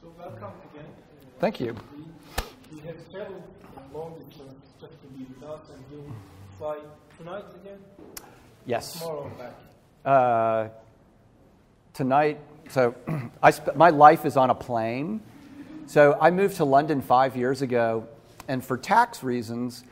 So welcome again. Thank you. We, have traveled long distance just to be with us, and you fly tonight again, Yes. tomorrow back. Uh, tonight, so I my life is on a plane. So I moved to London five years ago, and for tax reasons,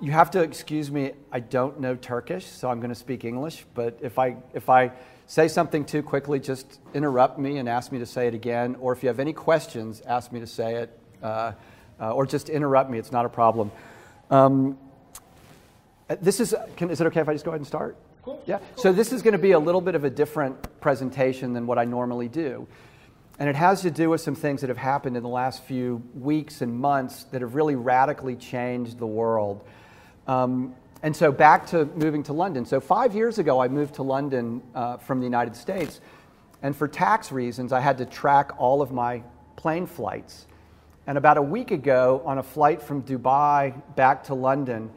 you have to excuse me. I don't know Turkish, so I'm going to speak English. But if I if I say something too quickly, just interrupt me and ask me to say it again. Or if you have any questions, ask me to say it, uh, uh, or just interrupt me. It's not a problem. Um, uh, this is. Can, is it okay if I just go ahead and start? Cool. Yeah. So this is going to be a little bit of a different presentation than what I normally do. And it has to do with some things that have happened in the last few weeks and months that have really radically changed the world. Um, and so back to moving to London. So five years ago, I moved to London uh, from the United States. And for tax reasons, I had to track all of my plane flights. And about a week ago, on a flight from Dubai back to London,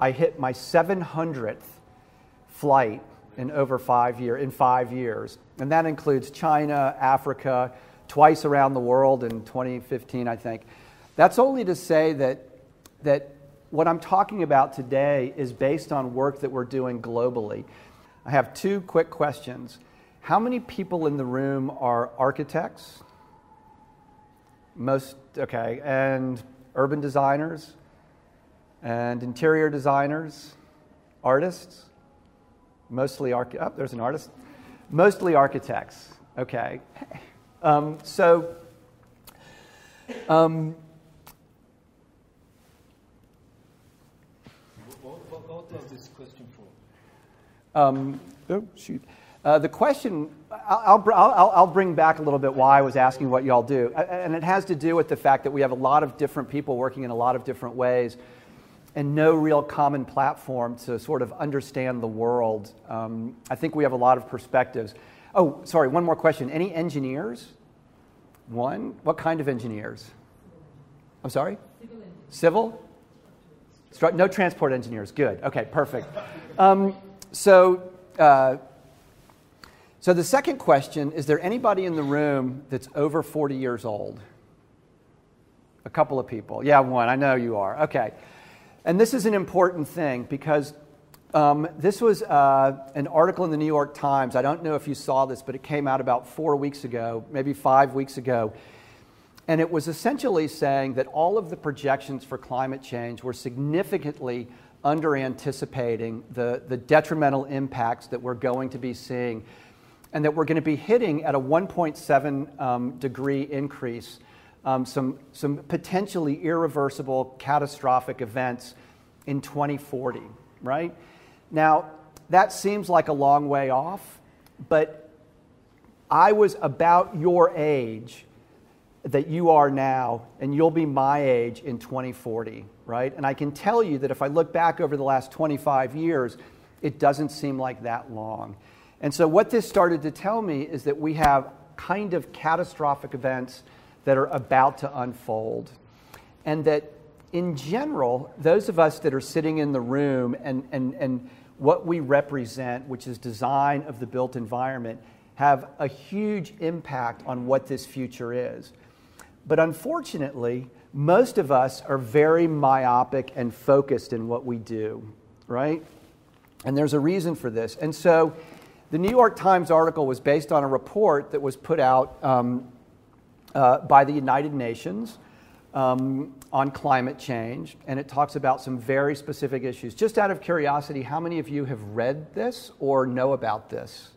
I hit my 700th flight in over five year in five years, and that includes China, Africa, twice around the world in 2015, I think. That's only to say that that what I'm talking about today is based on work that we're doing globally. I have two quick questions. How many people in the room are architects? Most okay, and urban designers, and interior designers, artists mostly arch- oh, there's an artist. Mostly architects okay. Um, so um, this question for? um, oh shoot. Uh, the question I'll, I'll, I'll bring back a little bit why i was asking what y'all do. And it has to do with the fact that we have a lot of different people working in a lot of different ways and no real common platform to sort of understand the world. Um, I think we have a lot of perspectives. Oh, sorry, one more question. Any engineers? One? What kind of engineers? I'm sorry? Civil? Stru- No transport engineers. Good. Okay, perfect. Um, so, uh, so the second question is there anybody in the room that's over 40 years old? A couple of people. Yeah, one. I know you are. Okay. And this is an important thing because um, this was uh, an article in the New York Times. I don't know if you saw this, but it came out about four weeks ago, maybe five weeks ago. And it was essentially saying that all of the projections for climate change were significantly under anticipating the, the detrimental impacts that we're going to be seeing, and that we're going to be hitting at a 1.7 um, degree increase um, some, some potentially irreversible catastrophic events in 2040, right? Now, that seems like a long way off, but I was about your age that you are now, and you'll be my age in 2040, right? And I can tell you that if I look back over the last 25 years, it doesn't seem like that long. And so, what this started to tell me is that we have kind of catastrophic events that are about to unfold. And that in general, those of us that are sitting in the room and, and, and what we represent, which is design of the built environment, have a huge impact on what this future is. But unfortunately, most of us are very myopic and focused in what we do, right? And there's a reason for this. And so the New York Times article was based on a report that was put out um, uh, by the United Nations um, on climate change, and it talks about some very specific issues. Just out of curiosity, how many of you have read this or know about this?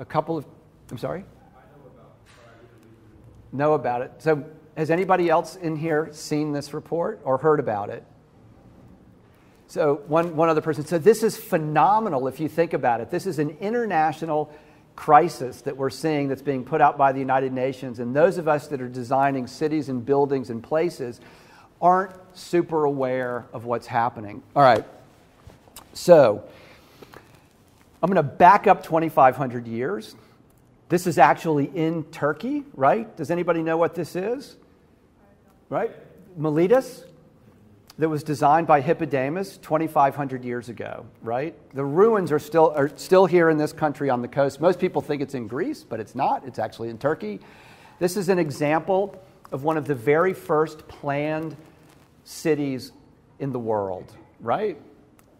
A couple of, I'm sorry? Know about it. So, has anybody else in here seen this report or heard about it? So, one, one other person said, This is phenomenal if you think about it. This is an international crisis that we're seeing that's being put out by the United Nations. And those of us that are designing cities and buildings and places aren't super aware of what's happening. All right. So, I'm going to back up 2,500 years. This is actually in Turkey, right? Does anybody know what this is? Right? Miletus? That was designed by Hippodamus 2,500 years ago, right? The ruins are still, are still here in this country on the coast. Most people think it's in Greece, but it's not. It's actually in Turkey. This is an example of one of the very first planned cities in the world, right?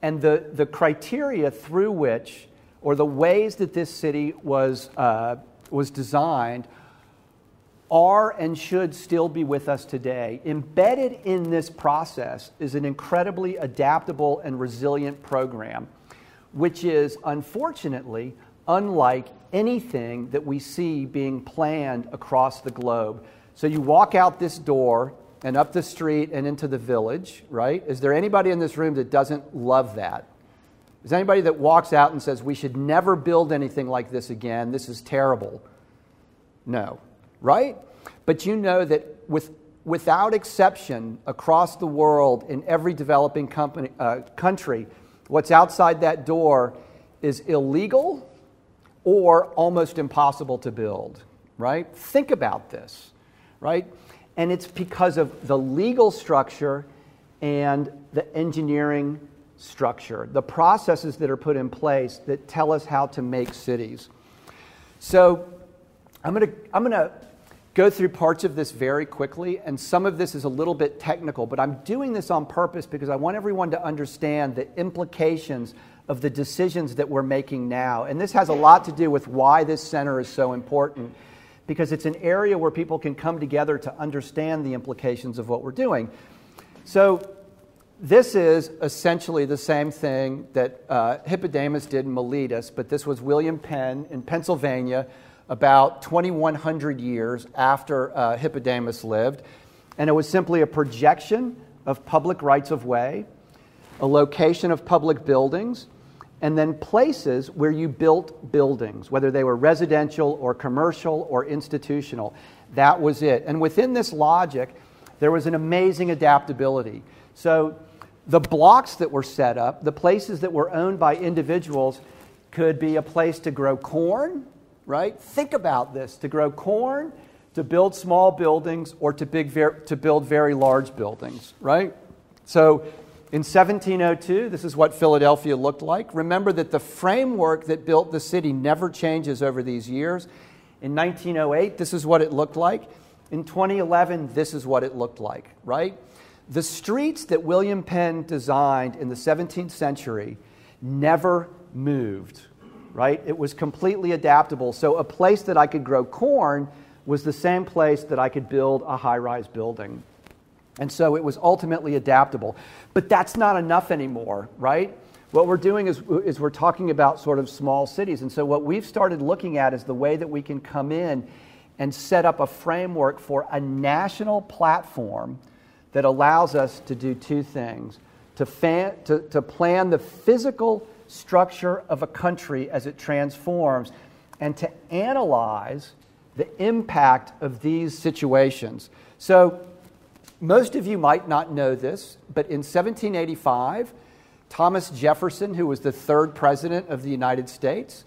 And the, the criteria through which, or the ways that this city was, uh, was designed, are and should still be with us today. Embedded in this process is an incredibly adaptable and resilient program, which is unfortunately unlike anything that we see being planned across the globe. So you walk out this door and up the street and into the village, right? Is there anybody in this room that doesn't love that? Is anybody that walks out and says, we should never build anything like this again? This is terrible. No right? But you know that with, without exception, across the world, in every developing company, uh, country, what's outside that door is illegal or almost impossible to build, right? Think about this, right? And it's because of the legal structure and the engineering structure, the processes that are put in place that tell us how to make cities. So I'm going to I'm going to go through parts of this very quickly, and some of this is a little bit technical, but I'm doing this on purpose because I want everyone to understand the implications of the decisions that we're making now. And this has a lot to do with why this center is so important, because it's an area where people can come together to understand the implications of what we're doing. So, this is essentially the same thing that uh, Hippodamus did in Miletus, but this was William Penn in Pennsylvania about 2,100 years after uh, Hippodamus lived. And it was simply a projection of public rights of way, a location of public buildings, and then places where you built buildings, whether they were residential or commercial or institutional. That was it. And within this logic, there was an amazing adaptability. So the blocks that were set up, the places that were owned by individuals, could be a place to grow corn right? Think about this to grow corn, to build small buildings, or to, big, to build very large buildings, right? So in 1702, this is what Philadelphia looked like. Remember that the framework that built the city never changes over these years. In 1908, this is what it looked like. In 2011, this is what it looked like, right? The streets that William Penn designed in the 17th century never moved right? It was completely adaptable. So a place that I could grow corn was the same place that I could build a high rise building. And so it was ultimately adaptable. But that's not enough anymore, right? What we're doing is, is we're talking about sort of small cities. And so what we've started looking at is the way that we can come in and set up a framework for a national platform that allows us to do two things to, fan, to, to plan the physical structure of a country as it transforms and to analyze the impact of these situations. So, most of you might not know this, but in 1785, Thomas Jefferson, who was the third president of the United States,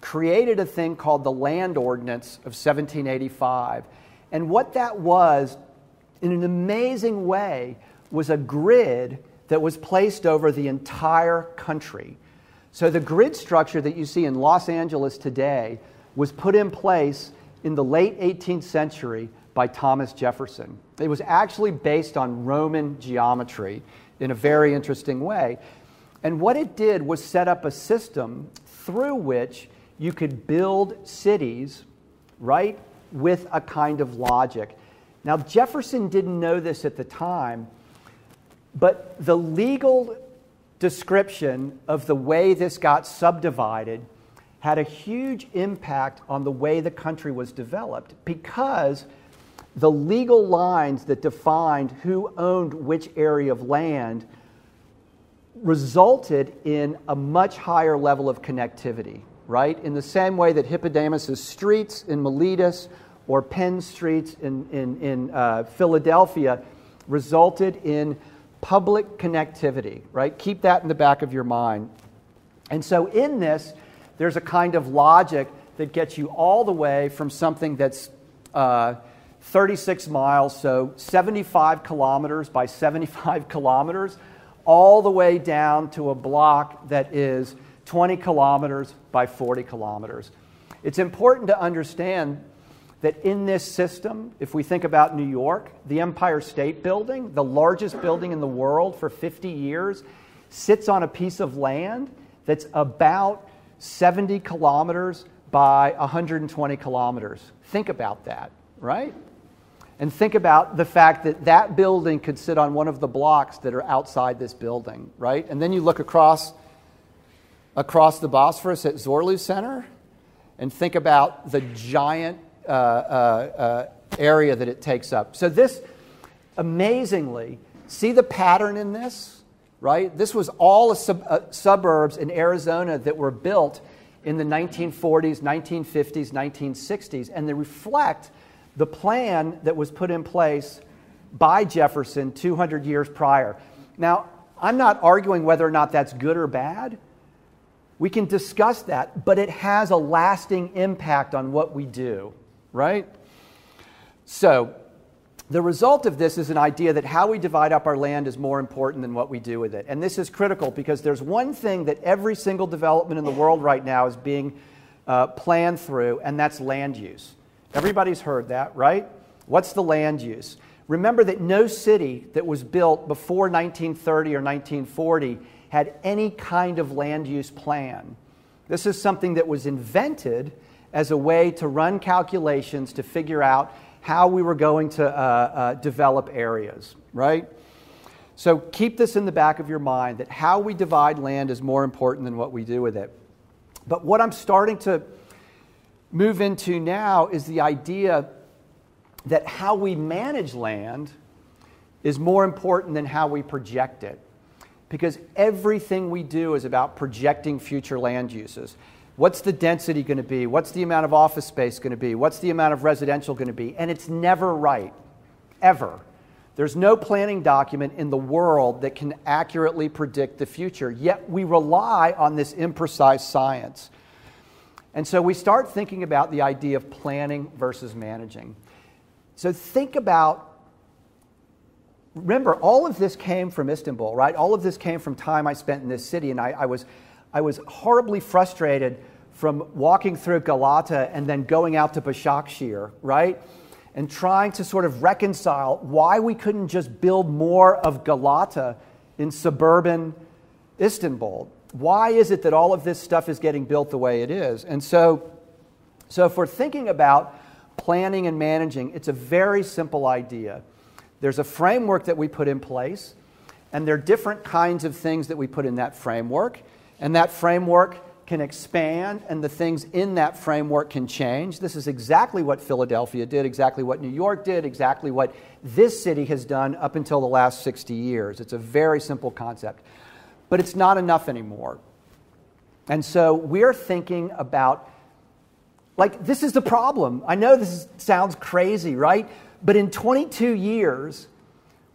created a thing called the Land Ordinance of 1785. And what that was, in an amazing way, was a grid that was placed over the entire country. So the grid structure that you see in Los Angeles today was put in place in the late 18th century by Thomas Jefferson. It was actually based on Roman geometry in a very interesting way. And what it did was set up a system through which you could build cities, right, with a kind of logic. Now, Jefferson didn't know this at the time, but the legal description of the way this got subdivided had a huge impact on the way the country was developed because the legal lines that defined who owned which area of land resulted in a much higher level of connectivity, right? In the same way that Hippodamus' streets in Miletus or Penn streets in, in, in uh, Philadelphia resulted in public connectivity, right? Keep that in the back of your mind. And so, in this, there's a kind of logic that gets you all the way from something that's uh, 36 miles, so 75 kilometers by 75 kilometers, all the way down to a block that is 20 kilometers by 40 kilometers. It's important to understand that in this system, if we think about New York, the Empire State Building, the largest building in the world for 50 years, sits on a piece of land that's about 70 kilometers by 120 kilometers. Think about that, right? And think about the fact that that building could sit on one of the blocks that are outside this building, right? And then you look across across the Bosphorus at Zorlu Center and think about the giant uh, uh, uh, area that it takes up. So, this amazingly, see the pattern in this, right? This was all sub- uh, suburbs in Arizona that were built in the 1940s, 1950s, 1960s, and they reflect the plan that was put in place by Jefferson 200 years prior. Now, I'm not arguing whether or not that's good or bad. We can discuss that, but it has a lasting impact on what we do, right? So, the result of this is an idea that how we divide up our land is more important than what we do with it. And this is critical because there's one thing that every single development in the world right now is being uh, planned through, and that's land use. Everybody's heard that, right? What's the land use? Remember that no city that was built before 1930 or 1940 had any kind of land use plan. This is something that was invented as a way to run calculations to figure out how we were going to uh, uh, develop areas, right? So keep this in the back of your mind that how we divide land is more important than what we do with it. But what I'm starting to move into now is the idea that how we manage land is more important than how we project it because everything we do is about projecting future land uses. What's the density going to be? What's the amount of office space going to be? What's the amount of residential going to be? And it's never right, ever. There's no planning document in the world that can accurately predict the future, yet we rely on this imprecise science. And so we start thinking about the idea of planning versus managing. So think about remember, all of this came from Istanbul, right? All of this came from time I spent in this city, and I, I, was, I was horribly frustrated from walking through Galata and then going out to Başakşehir, right? And trying to sort of reconcile why we couldn't just build more of Galata in suburban Istanbul. Why is it that all of this stuff is getting built the way it is? And so, so if we're thinking about planning and managing, it's a very simple idea. There's a framework that we put in place, and there are different kinds of things that we put in that framework. And that framework can expand, and the things in that framework can change. This is exactly what Philadelphia did, exactly what New York did, exactly what this city has done up until the last 60 years. It's a very simple concept. But it's not enough anymore. And so we're thinking about, like, this is the problem. I know this is, sounds crazy, right? But in 22 years,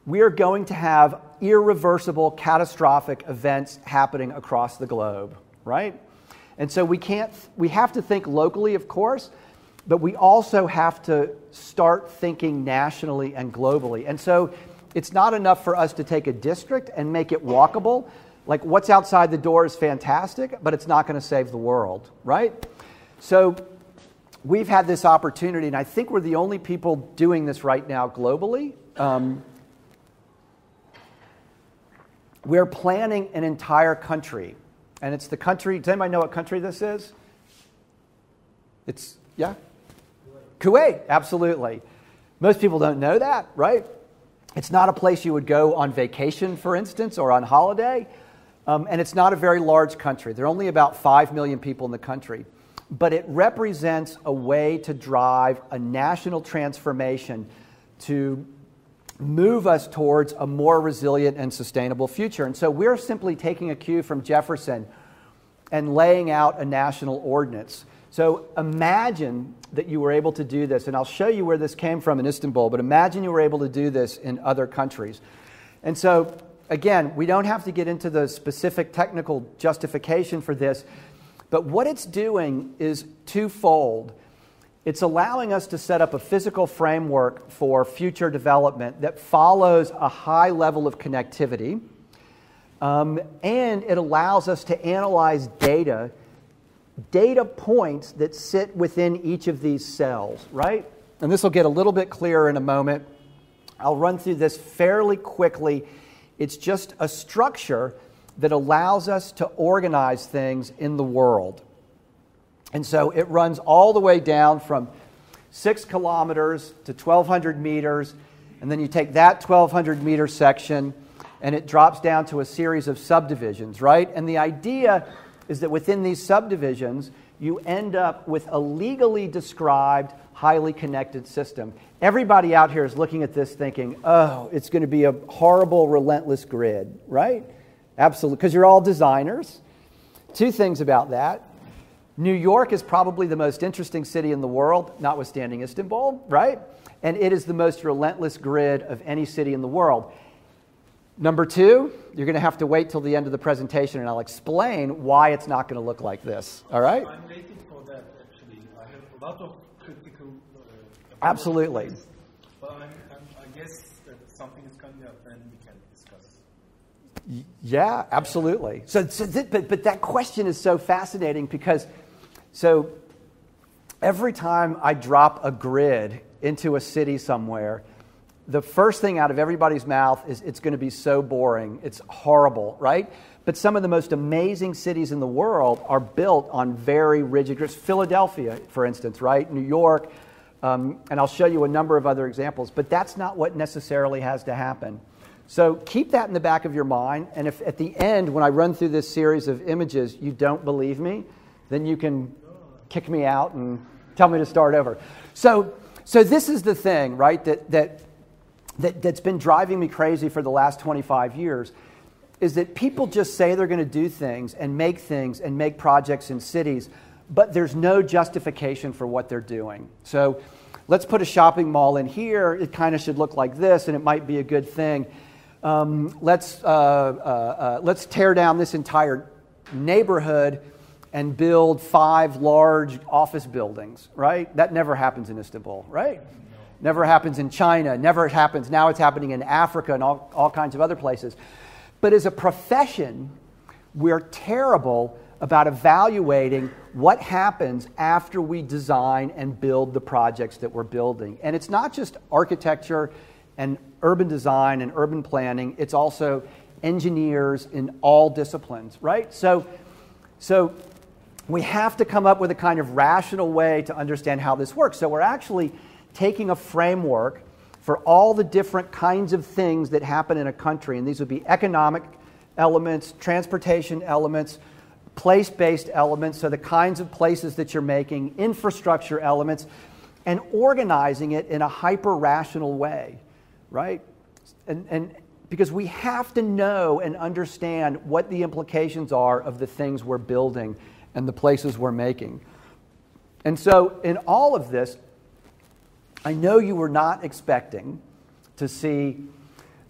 we are going to have irreversible, catastrophic events happening across the globe, right? And so we can't, we have to think locally, of course, but we also have to start thinking nationally and globally. And so it's not enough for us to take a district and make it walkable. Like what's outside the door is fantastic, but it's not going to save the world, right? So we've had this opportunity, and I think we're the only people doing this right now globally. Um, we're planning an entire country, and it's the country. Does anybody know what country this is? It's, yeah? Kuwait. Kuwait, absolutely. Most people don't know that, right? It's not a place you would go on vacation, for instance, or on holiday. Um, and it's not a very large country. There are only about 5 million people in the country but it represents a way to drive a national transformation to move us towards a more resilient and sustainable future. And so we're simply taking a cue from Jefferson and laying out a national ordinance. So imagine that you were able to do this, and I'll show you where this came from in Istanbul, but imagine you were able to do this in other countries. And so, again, we don't have to get into the specific technical justification for this, but what it's doing is twofold. It's allowing us to set up a physical framework for future development that follows a high level of connectivity. Um, and it allows us to analyze data, data points that sit within each of these cells, right? And this will get a little bit clearer in a moment. I'll run through this fairly quickly. It's just a structure that allows us to organize things in the world. And so it runs all the way down from six kilometers to 1,200 meters, and then you take that 1,200 meter section and it drops down to a series of subdivisions, right? And the idea is that within these subdivisions, you end up with a legally described, highly connected system. Everybody out here is looking at this thinking, oh, it's going to be a horrible, relentless grid, right? Absolutely, because you're all designers. Two things about that. New York is probably the most interesting city in the world, notwithstanding Istanbul, right? And it is the most relentless grid of any city in the world. Number two, you're going to have to wait till the end of the presentation and I'll explain why it's not going to look like this. All right? I'm waiting for that actually. I have a lot of critical. Uh, Absolutely. But I'm, I'm, I guess that something is coming up and we can discuss. Yeah, absolutely. So, so th- but, but that question is so fascinating because, so every time I drop a grid into a city somewhere, the first thing out of everybody's mouth is it's going to be so boring. It's horrible, right? But some of the most amazing cities in the world are built on very rigid grids. Philadelphia, for instance, right? New York, um, and I'll show you a number of other examples, but that's not what necessarily has to happen. So keep that in the back of your mind, and if at the end, when I run through this series of images, you don't believe me, then you can kick me out and tell me to start over. So, so this is the thing, right? That that that, that's been driving me crazy for the last 25 years is that people just say they're going to do things and make things and make projects in cities, but there's no justification for what they're doing. So let's put a shopping mall in here. It kind of should look like this, and it might be a good thing. Um, let's, uh, uh, uh, let's tear down this entire neighborhood and build five large office buildings, right? That never happens in Istanbul, right? Never happens in China, never happens. Now it's happening in Africa and all, all kinds of other places. But as a profession, we're terrible about evaluating what happens after we design and build the projects that we're building. And it's not just architecture and urban design and urban planning, it's also engineers in all disciplines, right? So, so we have to come up with a kind of rational way to understand how this works. So we're actually taking a framework for all the different kinds of things that happen in a country, and these would be economic elements, transportation elements, place based elements, so the kinds of places that you're making, infrastructure elements, and organizing it in a hyper rational way, right? And, and because we have to know and understand what the implications are of the things we're building and the places we're making. And so, in all of this, I know you were not expecting to see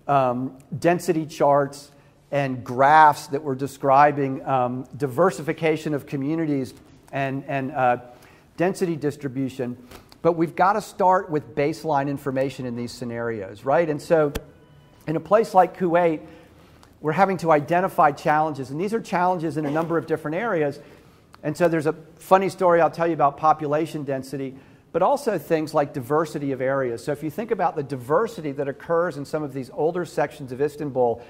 um, density charts and graphs that were describing um, diversification of communities and, and uh, density distribution, but we've got to start with baseline information in these scenarios, right? And so, in a place like Kuwait, we're having to identify challenges, and these are challenges in a number of different areas. And so, there's a funny story I'll tell you about population density but also things like diversity of areas. So if you think about the diversity that occurs in some of these older sections of Istanbul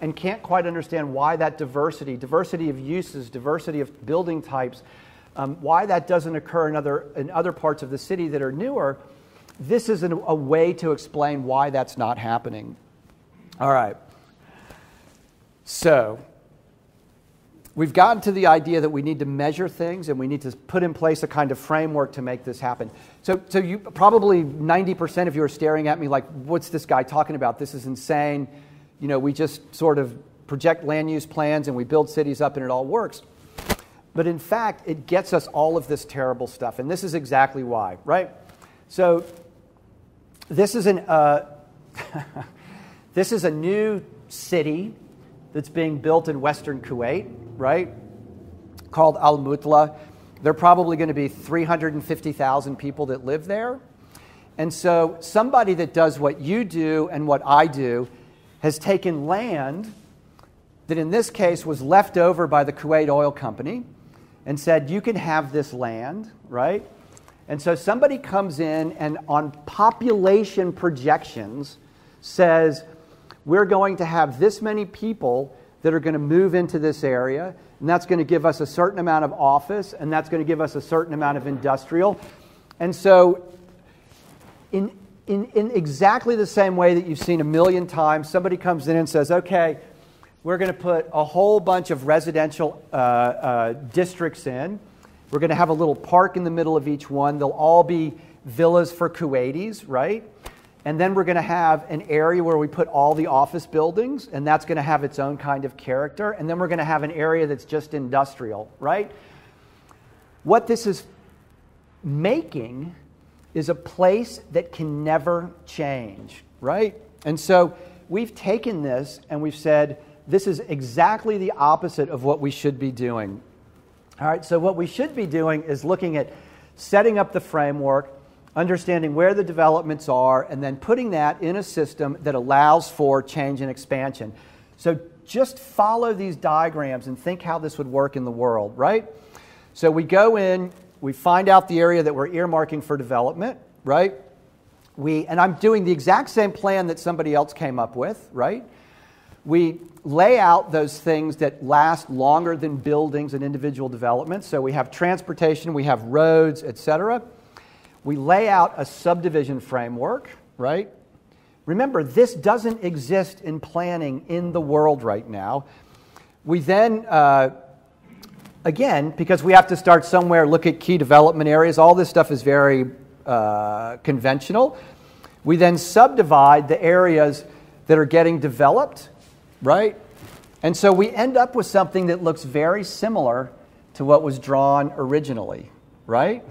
and can't quite understand why that diversity, diversity of uses, diversity of building types, um, why that doesn't occur in other, in other parts of the city that are newer, this is an, a way to explain why that's not happening. All right. So, we've gotten to the idea that we need to measure things and we need to put in place a kind of framework to make this happen. So, so you probably 90% of you are staring at me like, what's this guy talking about? This is insane. You know, we just sort of project land use plans and we build cities up and it all works. But in fact, it gets us all of this terrible stuff. And this is exactly why, right? So this is an, uh, this is a new city that's being built in western Kuwait, right? Called Al Mutla. there are probably going to be 350,000 people that live there. And so somebody that does what you do and what I do has taken land that in this case was left over by the Kuwait Oil Company and said, You can have this land, right? And so somebody comes in and on population projections says, We're going to have this many people that are going to move into this area, and that's going to give us a certain amount of office, and that's going to give us a certain amount of industrial. And so, in, in, in exactly the same way that you've seen a million times, somebody comes in and says, Okay, we're going to put a whole bunch of residential uh, uh, districts in. We're going to have a little park in the middle of each one. They'll all be villas for Kuwaitis, right? And then we're going to have an area where we put all the office buildings, and that's going to have its own kind of character. And then we're going to have an area that's just industrial, right? What this is making is a place that can never change, right? And so we've taken this and we've said, this is exactly the opposite of what we should be doing. All right, so what we should be doing is looking at setting up the framework, understanding where the developments are, and then putting that in a system that allows for change and expansion. So just follow these diagrams and think how this would work in the world, right? So we go in, we find out the area that we're earmarking for development, right? We, and I'm doing the exact same plan that somebody else came up with, right? We lay out those things that last longer than buildings and individual developments. So we have transportation, we have roads, etc. We lay out a subdivision framework, right? Remember, this doesn't exist in planning in the world right now. We then, uh, again, because we have to start somewhere, look at key development areas, all this stuff is very uh, conventional. We then subdivide the areas that are getting developed right? And so we end up with something that looks very similar to what was drawn originally, right?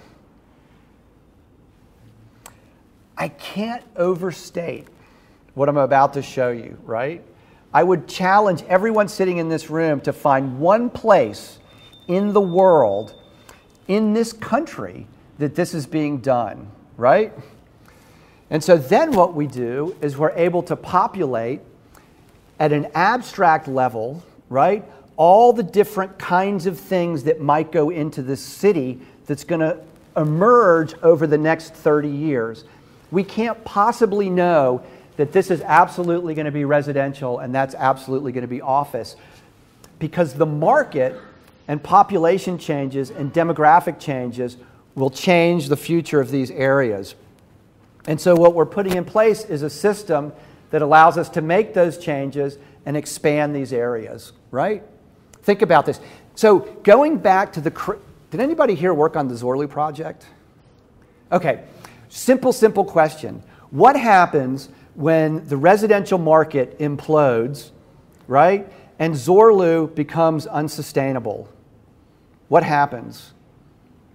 I can't overstate what I'm about to show you, right? I would challenge everyone sitting in this room to find one place in the world, in this country, that this is being done, right? And so then what we do is we're able to populate at an abstract level, right, all the different kinds of things that might go into this city that's going to emerge over the next 30 years. We can't possibly know that this is absolutely going to be residential and that's absolutely going to be office because the market and population changes and demographic changes will change the future of these areas. And so, what we're putting in place is a system that allows us to make those changes and expand these areas, right? Think about this. So, going back to the. Did anybody here work on the Zorlu project? Okay, simple, simple question. What happens when the residential market implodes, right? And Zorlu becomes unsustainable? What happens?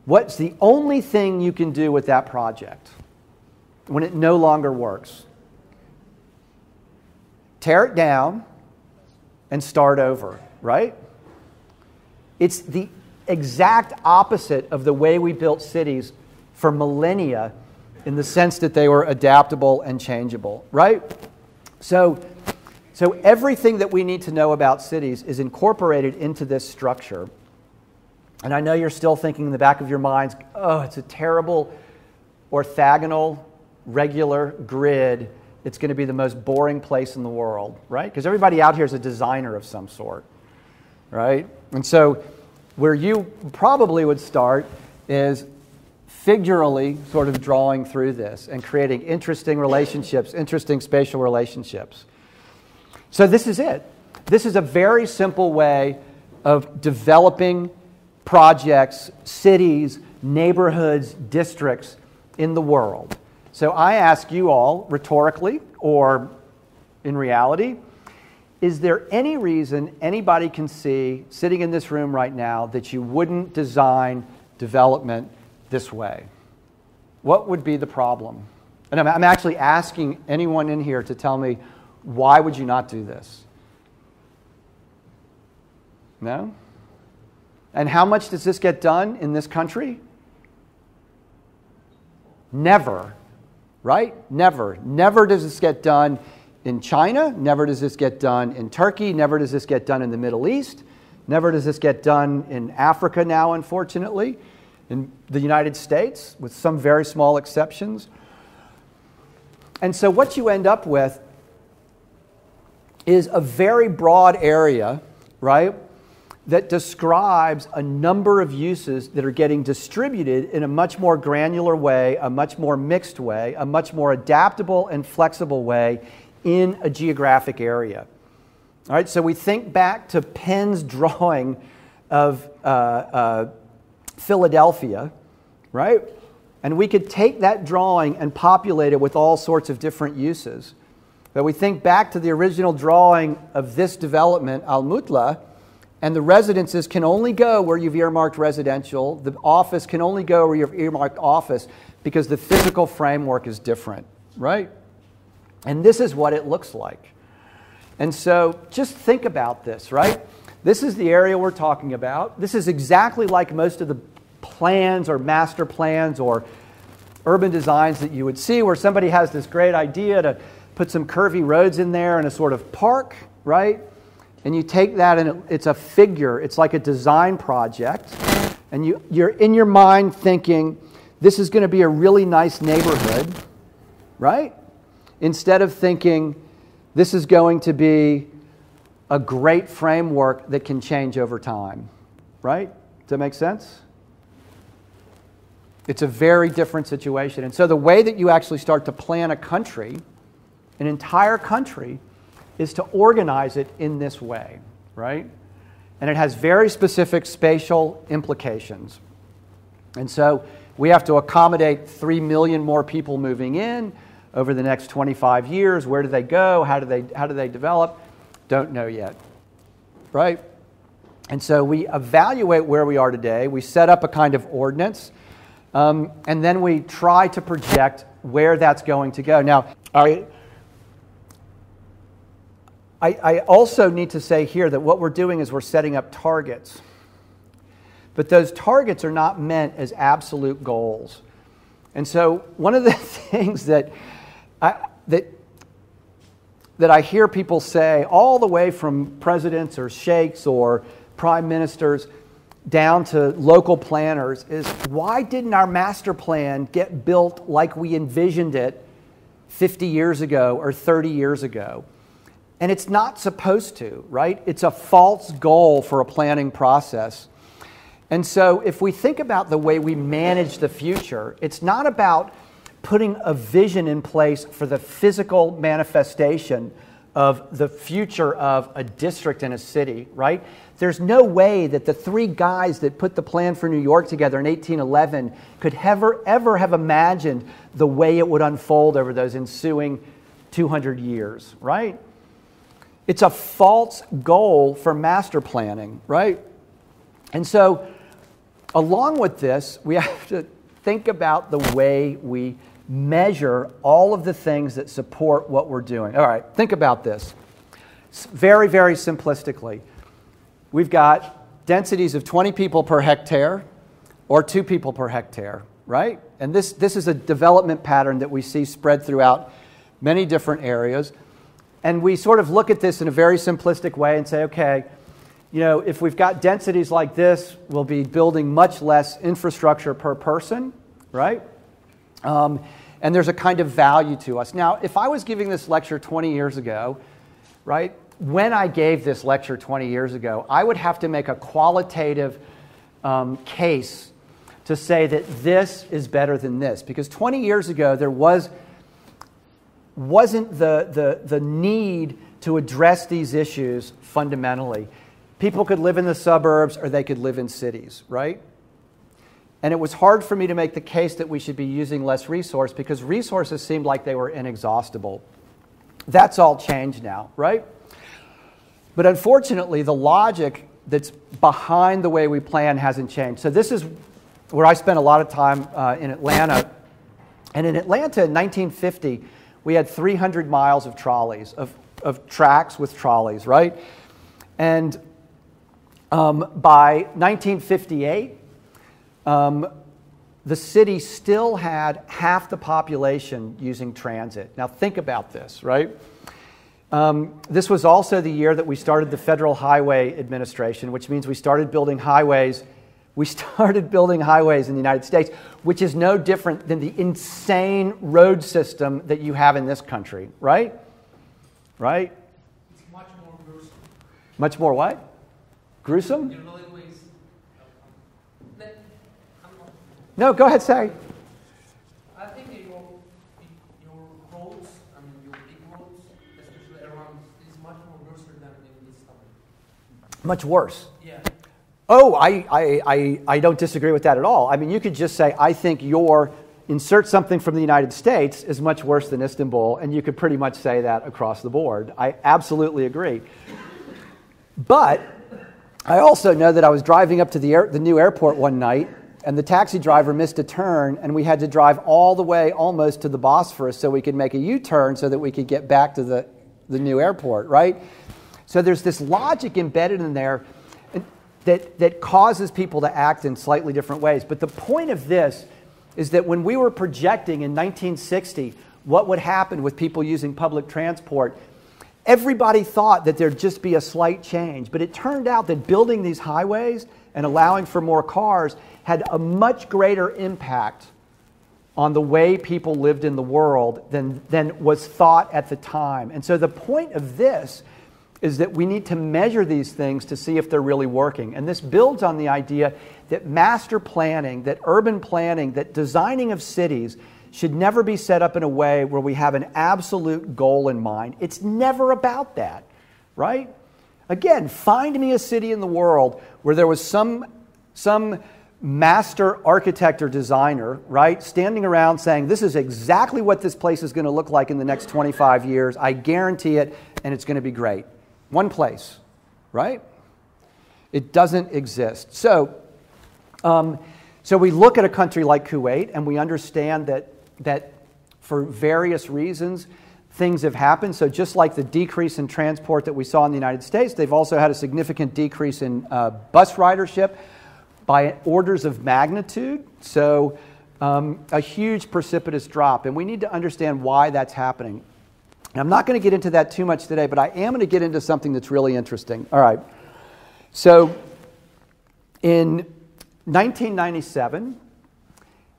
What's the only thing you can do with that project when it no longer works? Tear it down, and start over, right? It's the exact opposite of the way we built cities for millennia in the sense that they were adaptable and changeable, right? So, so everything that we need to know about cities is incorporated into this structure. And I know you're still thinking in the back of your minds, oh, it's a terrible orthogonal, regular grid it's going to be the most boring place in the world, right? Because everybody out here is a designer of some sort, right? And so, where you probably would start is figurally sort of drawing through this and creating interesting relationships, interesting spatial relationships. So, this is it. This is a very simple way of developing projects, cities, neighborhoods, districts in the world. So I ask you all, rhetorically or in reality, is there any reason anybody can see sitting in this room right now that you wouldn't design development this way? What would be the problem? And I'm, actually asking anyone in here to tell me why would you not do this? No? And how much does this get done in this country? Never, right? Never. Never does this get done in China. Never does this get done in Turkey. Never does this get done in the Middle East. Never does this get done in Africa now, unfortunately. In the United States, with some very small exceptions. And so, what you end up with is a very broad area, right, that describes a number of uses that are getting distributed in a much more granular way, a much more mixed way, a much more adaptable and flexible way in a geographic area. All right, so we think back to Penn's drawing of uh, uh, Philadelphia, right? And we could take that drawing and populate it with all sorts of different uses. But we think back to the original drawing of this development, Al Mutla, and the residences can only go where you've earmarked residential. The office can only go where you've earmarked office because the physical framework is different, right? And this is what it looks like. And so just think about this, right? This is the area we're talking about. This is exactly like most of the plans or master plans or urban designs that you would see where somebody has this great idea to put some curvy roads in there and a sort of park, right? And you take that and it's a figure, it's like a design project, and you, you're in your mind thinking, this is going to be a really nice neighborhood, right? Instead of thinking, this is going to be a great framework that can change over time, right? Does that make sense? It's a very different situation. And so the way that you actually start to plan a country, an entire country, is to organize it in this way, right? And it has very specific spatial implications. And so we have to accommodate 3 million more people moving in over the next 25 years. Where do they go? How do they, how do they develop? Don't know yet, right? And so we evaluate where we are today. We set up a kind of ordinance, um, and then we try to project where that's going to go. Now, all right, I, I also need to say here that what we're doing is we're setting up targets. But those targets are not meant as absolute goals. And so, one of the things that I, that, that I hear people say, all the way from presidents or sheikhs or prime ministers down to local planners, is why didn't our master plan get built like we envisioned it 50 years ago or 30 years ago? And it's not supposed to, right? It's a false goal for a planning process. And so, if we think about the way we manage the future, it's not about putting a vision in place for the physical manifestation of the future of a district and a city, right? There's no way that the three guys that put the plan for New York together in 1811 could ever, ever have imagined the way it would unfold over those ensuing 200 years, right? It's a false goal for master planning, right? And so, along with this, we have to think about the way we measure all of the things that support what we're doing. All right, think about this. Very, very simplistically, we've got densities of 20 people per hectare or two people per hectare, right? And this, this is a development pattern that we see spread throughout many different areas. And we sort of look at this in a very simplistic way and say, okay, you know, if we've got densities like this, we'll be building much less infrastructure per person, right? Um, and there's a kind of value to us. Now, if I was giving this lecture 20 years ago, right, when I gave this lecture 20 years ago, I would have to make a qualitative um, case to say that this is better than this. Because 20 years ago, there was wasn't the, the, the need to address these issues fundamentally. People could live in the suburbs or they could live in cities, right? And it was hard for me to make the case that we should be using less resource because resources seemed like they were inexhaustible. That's all changed now, right? But unfortunately, the logic that's behind the way we plan hasn't changed. So, this is where I spent a lot of time uh, in Atlanta. And in Atlanta in 1950, we had 300 miles of trolleys, of, of tracks with trolleys, right? And Um, by 1958, um, the city still had half the population using transit. Now, think about this, right? Um, this was also the year that we started the Federal Highway Administration, which means we started building highways. We started building highways in the United States, which is no different than the insane road system that you have in this country, right? Right? It's much more gruesome. Much more what? Gruesome? You know, in ways. That, I'm not, No, go ahead, say. I think your, your roads, I mean, your big roads, especially around, is much more gruesome than in this country. Much worse. Oh, I, I, I, I don't disagree with that at all. I mean, you could just say, I think your insert something from the United States is much worse than Istanbul, and you could pretty much say that across the board. I absolutely agree. But I also know that I was driving up to the, air, the new airport one night, and the taxi driver missed a turn, and we had to drive all the way almost to the Bosphorus so we could make a U turn so that we could get back to the, the new airport, right? So there's this logic embedded in there that, that causes people to act in slightly different ways. But the point of this is that when we were projecting in 1960 what would happen with people using public transport, everybody thought that there'd just be a slight change. But it turned out that building these highways and allowing for more cars had a much greater impact on the way people lived in the world than, than was thought at the time. And so the point of this is that we need to measure these things to see if they're really working. And this builds on the idea that master planning, that urban planning, that designing of cities should never be set up in a way where we have an absolute goal in mind. It's never about that, right? Again, find me a city in the world where there was some, some master architect or designer, right, standing around saying, This is exactly what this place is going to look like in the next 25 years. I guarantee it, and it's going to be great. One place, right? It doesn't exist. So, um, so we look at a country like Kuwait and we understand that, that for various reasons, things have happened. So, just like the decrease in transport that we saw in the United States, they've also had a significant decrease in uh, bus ridership by orders of magnitude. So, um, a huge precipitous drop. And we need to understand why that's happening. I'm not going to get into that too much today, but I am going to get into something that's really interesting. All right. So, in 1997,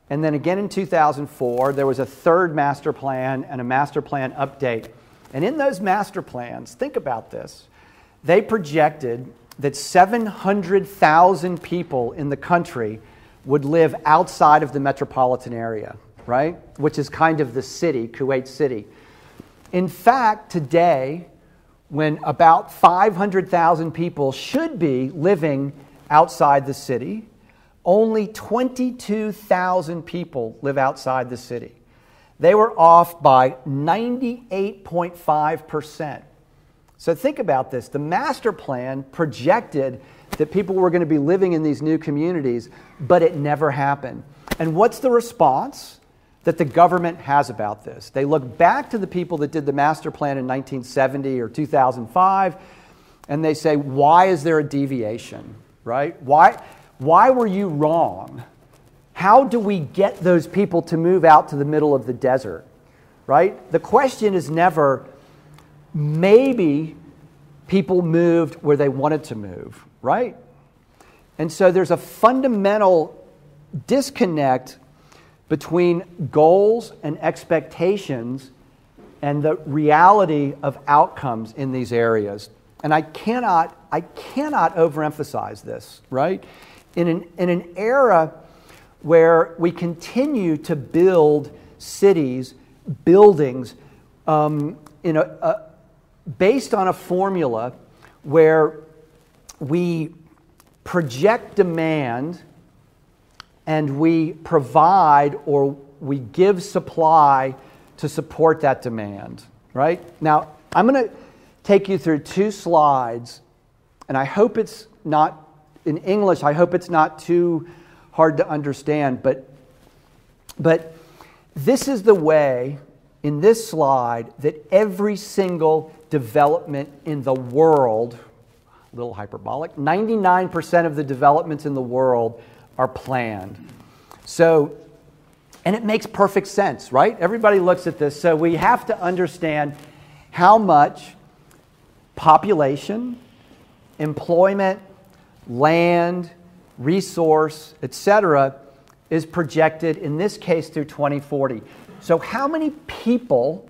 and then again in 2004, there was a third master plan and a master plan update. And in those master plans, think about this, they projected that 700,000 people in the country would live outside of the metropolitan area, right? Which is kind of the city, Kuwait City. In fact, today, when about 500,000 people should be living outside the city, only 22,000 people live outside the city. They were off by 98.5%. So think about this. The master plan projected that people were going to be living in these new communities, but it never happened. And what's the response that the government has about this? They look back to the people that did the master plan in 1970 or 2005, and they say, why is there a deviation, right? Why, why were you wrong? How do we get those people to move out to the middle of the desert, right? The question is never, maybe people moved where they wanted to move, right? And so there's a fundamental disconnect between goals and expectations and the reality of outcomes in these areas. And I cannot, I cannot overemphasize this, right? In an, in an era where we continue to build cities, buildings, um, in a, a, based on a formula where we project demand and we provide or we give supply to support that demand, right? Now, I'm going to take you through two slides, and I hope it's not in English, I hope it's not too hard to understand, but, but this is the way in this slide that every single development in the world, a little hyperbolic. 99% of the developments in the world are planned. So, and it makes perfect sense, right? Everybody looks at this. So we have to understand how much population, employment, land, resource, etc., is projected in this case through 2040. So, how many people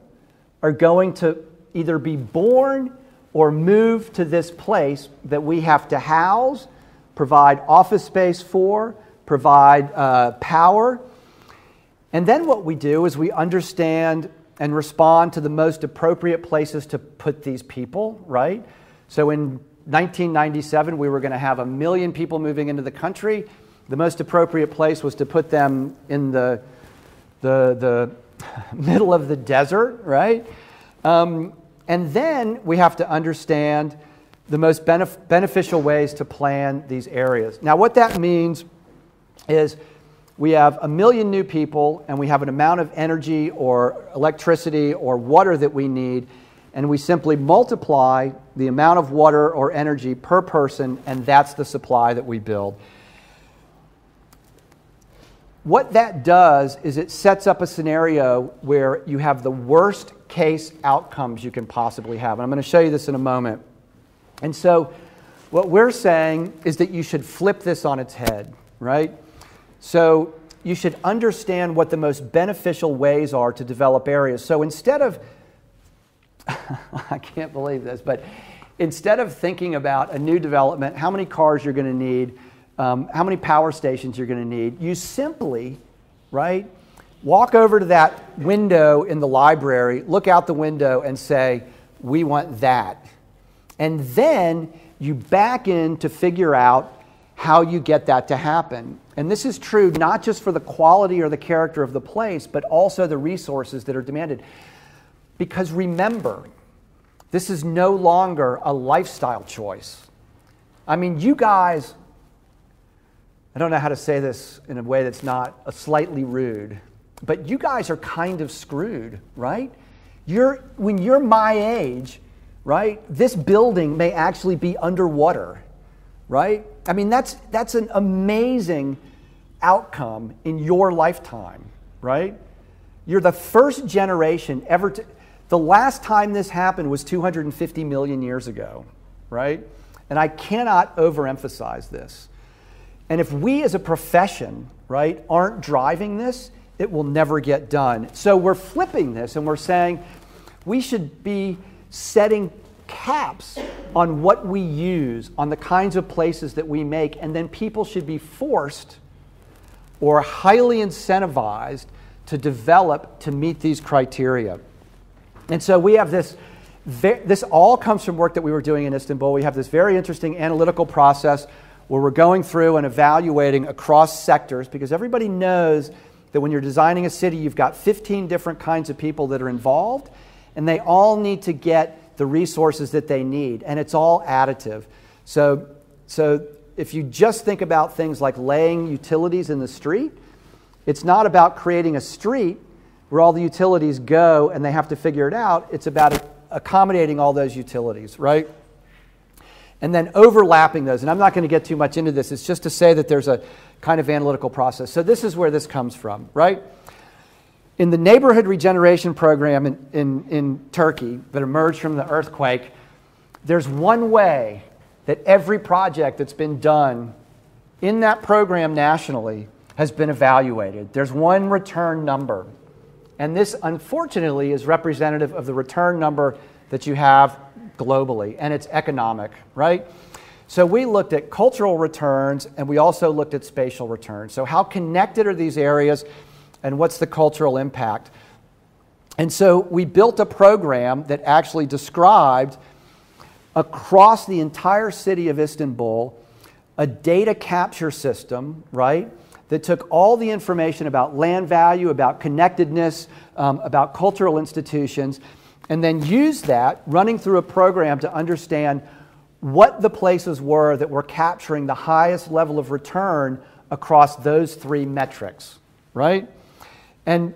are going to either be born or move to this place that we have to house, provide office space for, provide uh, power? And then what we do is we understand and respond to the most appropriate places to put these people, right? So in 1997, we were going to have a million people moving into the country. The most appropriate place was to put them in the, the, the middle of the desert, right? Um, and then we have to understand the most benef- beneficial ways to plan these areas. Now, what that means is we have a million new people and we have an amount of energy or electricity or water that we need, and we simply multiply the amount of water or energy per person, and that's the supply that we build. What that does is it sets up a scenario where you have the worst case outcomes you can possibly have. And I'm going to show you this in a moment. And so, what we're saying is that you should flip this on its head, right? So you should understand what the most beneficial ways are to develop areas. So instead of, I can't believe this, but instead of thinking about a new development, how many cars you're going to need, um, how many power stations you're going to need, you simply, right, walk over to that window in the library, look out the window, and say, We want that. And then you back in to figure out how you get that to happen. And this is true not just for the quality or the character of the place, but also the resources that are demanded. Because remember, this is no longer a lifestyle choice. I mean, you guys, I don't know how to say this in a way that's not a slightly rude, but you guys are kind of screwed, right? You're, when you're my age, right, this building may actually be underwater right? I mean, that's, that's an amazing outcome in your lifetime, right? You're the first generation ever to. The last time this happened was 250 million years ago, right? And I cannot overemphasize this. And if we as a profession, right, aren't driving this, it will never get done. So we're flipping this and we're saying we should be setting caps on what we use, on the kinds of places that we make, and then people should be forced or highly incentivized to develop to meet these criteria. And so we have this, this all comes from work that we were doing in Istanbul. We have this very interesting analytical process where we're going through and evaluating across sectors because everybody knows that when you're designing a city, you've got 15 different kinds of people that are involved, and they all need to get the resources that they need, and it's all additive. So, so if you just think about things like laying utilities in the street, it's not about creating a street where all the utilities go and they have to figure it out. It's about accommodating all those utilities, right? And then overlapping those. And I'm not going to get too much into this. It's just to say that there's a kind of analytical process. So this is where this comes from, right? In the neighborhood regeneration program in, in, in Turkey that emerged from the earthquake, there's one way that every project that's been done in that program nationally has been evaluated. There's one return number. And this, unfortunately, is representative of the return number that you have globally, and it's economic, right? So we looked at cultural returns and we also looked at spatial returns. So, how connected are these areas? And what's the cultural impact. And so we built a program that actually described across the entire city of Istanbul a data capture system, right? That took all the information about land value, about connectedness, um, about cultural institutions, and then used that running through a program to understand what the places were that were capturing the highest level of return across those three metrics, right? And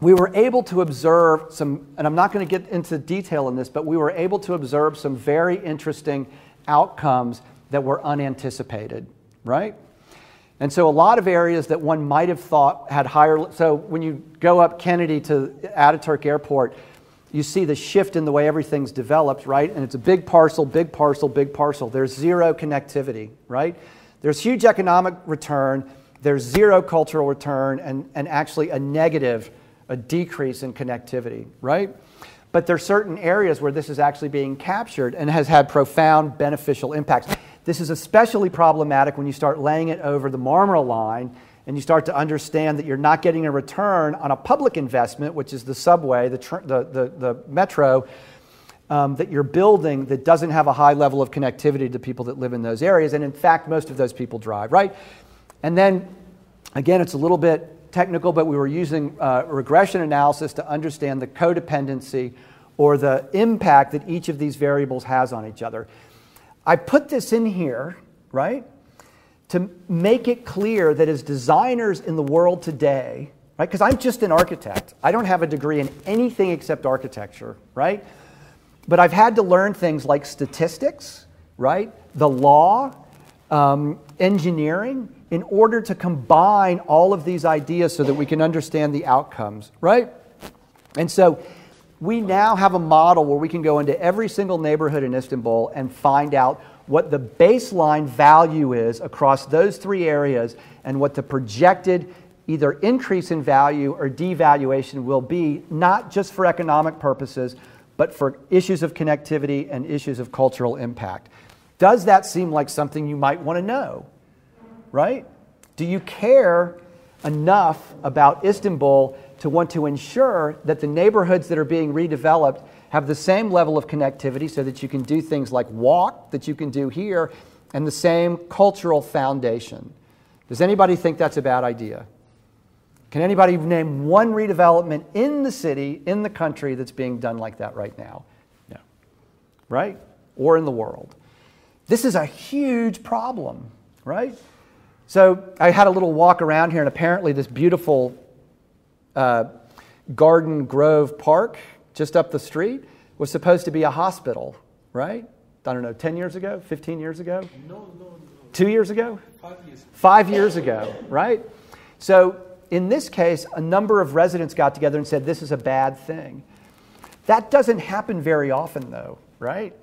we were able to observe some, and I'm not going to get into detail in this, but we were able to observe some very interesting outcomes that were unanticipated, right? And so a lot of areas that one might have thought had higher, so when you go up Kennedy to Ataturk Airport, you see the shift in the way everything's developed, right? And it's a big parcel, big parcel, big parcel. There's zero connectivity, right? There's huge economic return, there's zero cultural return, and, and actually a negative, a decrease in connectivity, right? But there are certain areas where this is actually being captured and has had profound beneficial impacts. This is especially problematic when you start laying it over the Marmaray line and you start to understand that you're not getting a return on a public investment, which is the subway, the, tr- the, the, the, metro, um, that you're building that doesn't have a high level of connectivity to people that live in those areas. And in fact, most of those people drive, right? And then, again, it's a little bit technical, but we were using uh, regression analysis to understand the codependency or the impact that each of these variables has on each other. I put this in here, right, to make it clear that as designers in the world today, right, because I'm just an architect, I don't have a degree in anything except architecture, right? But I've had to learn things like statistics, right, the law, um, engineering, in order to combine all of these ideas so that we can understand the outcomes, right? And so we now have a model where we can go into every single neighborhood in Istanbul and find out what the baseline value is across those three areas and what the projected either increase in value or devaluation will be, not just for economic purposes, but for issues of connectivity and issues of cultural impact. Does that seem like something you might want to know? Right? Do you care enough about Istanbul to want to ensure that the neighborhoods that are being redeveloped have the same level of connectivity so that you can do things like walk that you can do here and the same cultural foundation. Does anybody think that's a bad idea? Can anybody name one redevelopment in the city, in the country, that's being done like that right now? No. Right? Or in the world. This is a huge problem, right? So I had a little walk around here, and apparently, this beautiful uh, Garden Grove Park just up the street was supposed to be a hospital, right? I don't know, 10 years ago, 15 years ago? No, no, no. Two years ago? Five years. Five years ago, right? So in this case, a number of residents got together and said, this is a bad thing. That doesn't happen very often, though, right?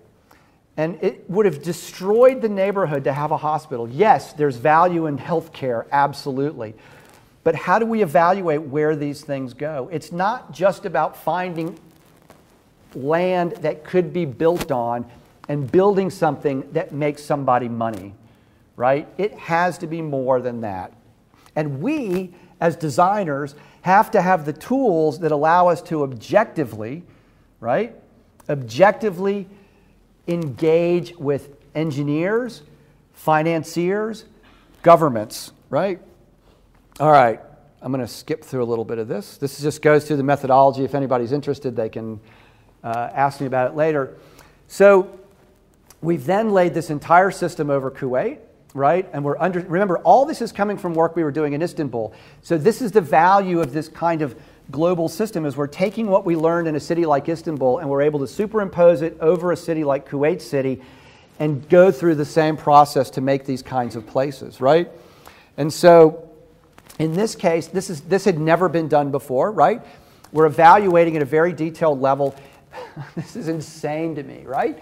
And it would have destroyed the neighborhood to have a hospital. Yes, there's value in health care, absolutely. But how do we evaluate where these things go? It's not just about finding land that could be built on and building something that makes somebody money, right? It has to be more than that. And we, as designers, have to have the tools that allow us to objectively, right? Objectively engage with engineers, financiers, governments, right? All right, I'm going to skip through a little bit of this. This just goes through the methodology. If anybody's interested, they can uh, ask me about it later. So we've then laid this entire system over Kuwait, right? And we're under, remember, all this is coming from work we were doing in Istanbul. So this is the value of this kind of global system is we're taking what we learned in a city like Istanbul and we're able to superimpose it over a city like Kuwait City and go through the same process to make these kinds of places, right? And so in this case, this, is, this had never been done before, right? We're evaluating at a very detailed level. this is insane to me, right?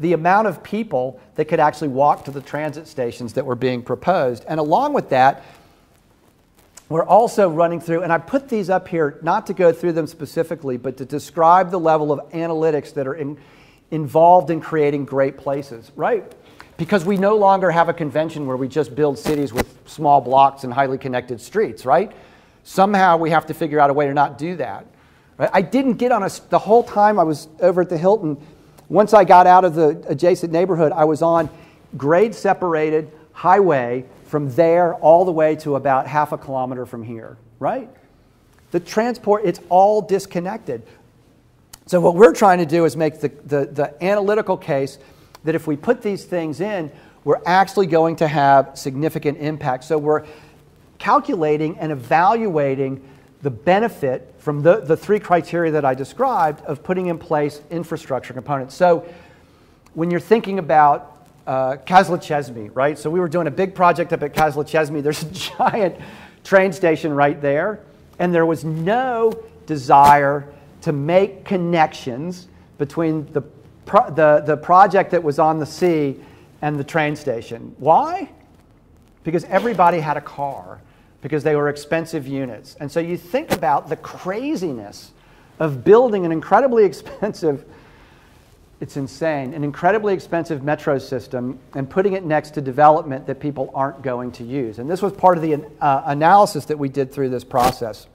The amount of people that could actually walk to the transit stations that were being proposed. And along with that, we're also running through, and I put these up here not to go through them specifically, but to describe the level of analytics that are in, involved in creating great places, right? because we no longer have a convention where we just build cities with small blocks and highly connected streets, right? Somehow we have to figure out a way to not do that. Right? I didn't get on a, the whole time I was over at the Hilton. Once I got out of the adjacent neighborhood, I was on grade separated highway from there all the way to about half a kilometer from here, right? The transport, it's all disconnected. So, what we're trying to do is make the, the, the analytical case that if we put these things in, we're actually going to have significant impact. So we're calculating and evaluating the benefit from the, the three criteria that I described of putting in place infrastructure components. So when you're thinking about uh, Kazla right? So we were doing a big project up at Kazla There's a giant train station right there, and there was no desire to make connections between the, pro- the, the project that was on the sea and the train station. Why? Because everybody had a car, because they were expensive units. And so you think about the craziness of building an incredibly expensive it's insane. An incredibly expensive metro system and putting it next to development that people aren't going to use. And this was part of the uh, analysis that we did through this process.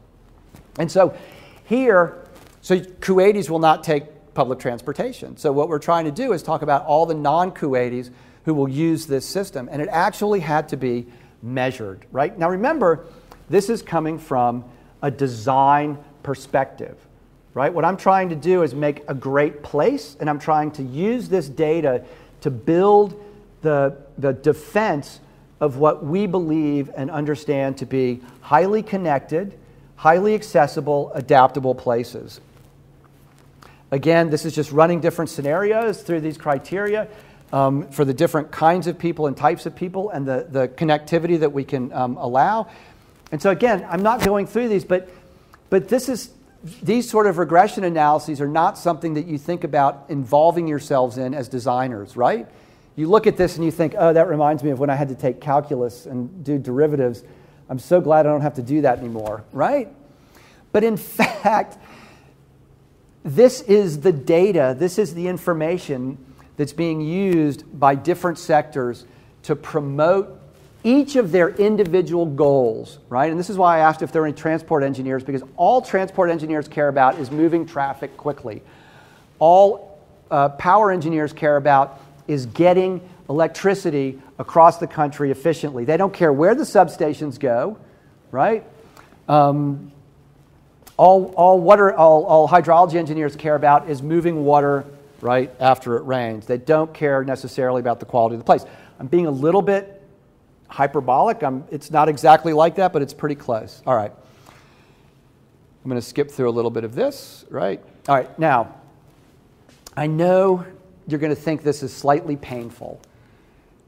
And so here, so Kuwaitis will not take public transportation. So what we're trying to do is talk about all the non Kuwaitis who will use this system. And it actually had to be measured, right? Now remember, this is coming from a design perspective right? What I'm trying to do is make a great place, and I'm trying to use this data to build the, the defense of what we believe and understand to be highly connected, highly accessible, adaptable places. Again, this is just running different scenarios through these criteria um, for the different kinds of people and types of people and the, the connectivity that we can um, allow. And so, again, I'm not going through these, but, but this is these sort of regression analyses are not something that you think about involving yourselves in as designers, right? You look at this and you think, oh, that reminds me of when I had to take calculus and do derivatives. I'm so glad I don't have to do that anymore, right? But in fact, this is the data, this is the information that's being used by different sectors to promote each of their individual goals, right? And this is why I asked if there are any transport engineers, because all transport engineers care about is moving traffic quickly. All uh, power engineers care about is getting electricity across the country efficiently. They don't care where the substations go, right? Um, all, all, water, all, all hydrology engineers care about is moving water right after it rains. They don't care necessarily about the quality of the place. I'm being a little bit hyperbolic. I'm, it's not exactly like that, but it's pretty close. All right. I'm going to skip through a little bit of this, right? All right, now, I know you're going to think this is slightly painful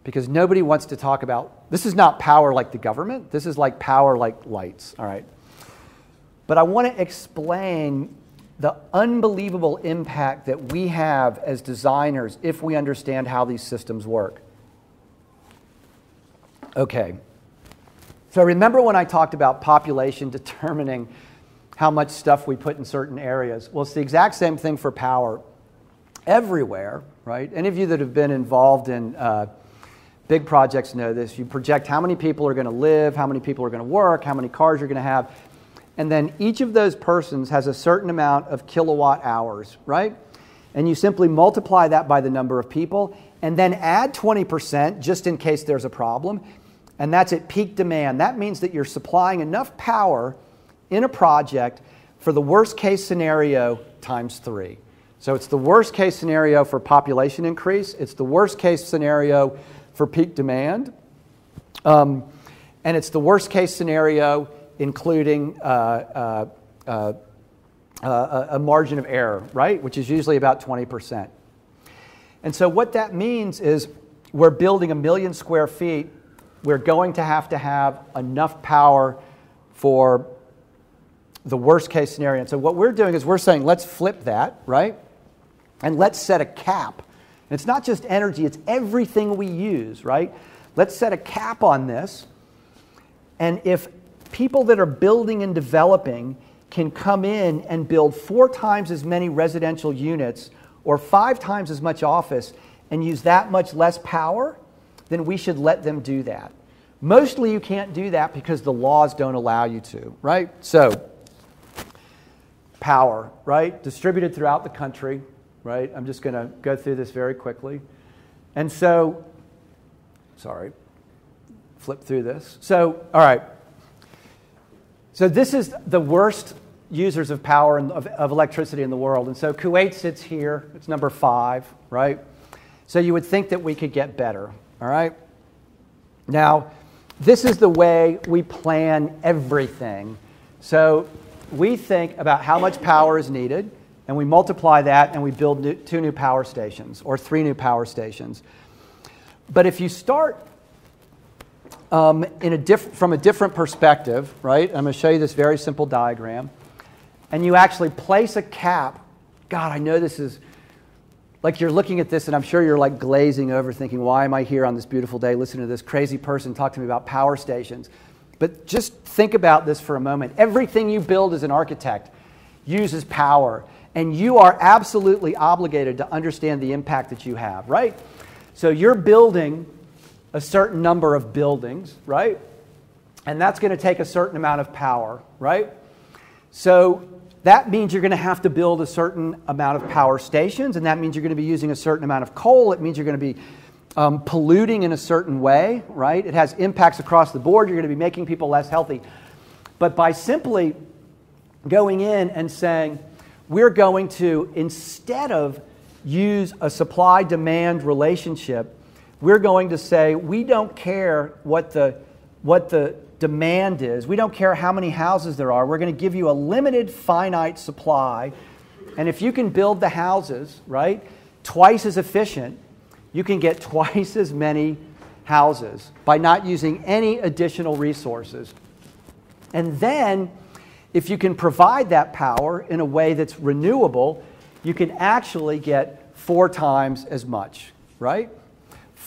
because nobody wants to talk about this is not power like the government, this is like power like lights, all right? But I want to explain the unbelievable impact that we have as designers if we understand how these systems work. Okay. So remember when I talked about population determining how much stuff we put in certain areas? Well, it's the exact same thing for power everywhere, right? Any of you that have been involved in uh, big projects know this. You project how many people are going to live, how many people are going to work, how many cars you're going to have. And then each of those persons has a certain amount of kilowatt hours, right? And you simply multiply that by the number of people and then add 20% just in case there's a problem and that's at peak demand. That means that you're supplying enough power in a project for the worst case scenario times three. So it's the worst case scenario for population increase, it's the worst case scenario for peak demand, um, and it's the worst case scenario including uh, uh, uh, uh a margin of error, right? Which is usually about 20%. And so what that means is we're building a million square feet we're going to have to have enough power for the worst case scenario. And so what we're doing is we're saying, let's flip that, right? And let's set a cap. And it's not just energy, it's everything we use, right? Let's set a cap on this. And if people that are building and developing can come in and build four times as many residential units or five times as much office and use that much less power, then we should let them do that. Mostly you can't do that because the laws don't allow you to, right? So, power, right? Distributed throughout the country, right? I'm just going to go through this very quickly. And so, sorry, flip through this. So, all right. So, this is the worst users of power and of, of electricity in the world. And so, Kuwait sits here, it's number five, right? So, you would think that we could get better, all right? Now, this is the way we plan everything. So, we think about how much power is needed, and we multiply that and we build new, two new power stations or three new power stations. but if you start um, in a diff- from a different perspective, right? I'm going to show you this very simple diagram, and you actually place a cap. God, I know this is like you're looking at this, and I'm sure you're like glazing over, thinking, "Why am I here on this beautiful day listening to this crazy person talk to me about power stations?" But just think about this for a moment. Everything you build as an architect uses power, and you are absolutely obligated to understand the impact that you have, right? So you're building a certain number of buildings, right? And that's going to take a certain amount of power, right? So that means you're going to have to build a certain amount of power stations, and that means you're going to be using a certain amount of coal. It means you're going to be um, polluting in a certain way, right? It has impacts across the board. You're going to be making people less healthy. But by simply going in and saying, we're going to, instead of use a supply demand relationship, we're going to say, we don't care what the, what the demand is, we don't care how many houses there are. We're going to give you a limited, finite supply. And if you can build the houses, right, twice as efficient, you can get twice as many houses by not using any additional resources. And then, if you can provide that power in a way that's renewable, you can actually get four times as much, right?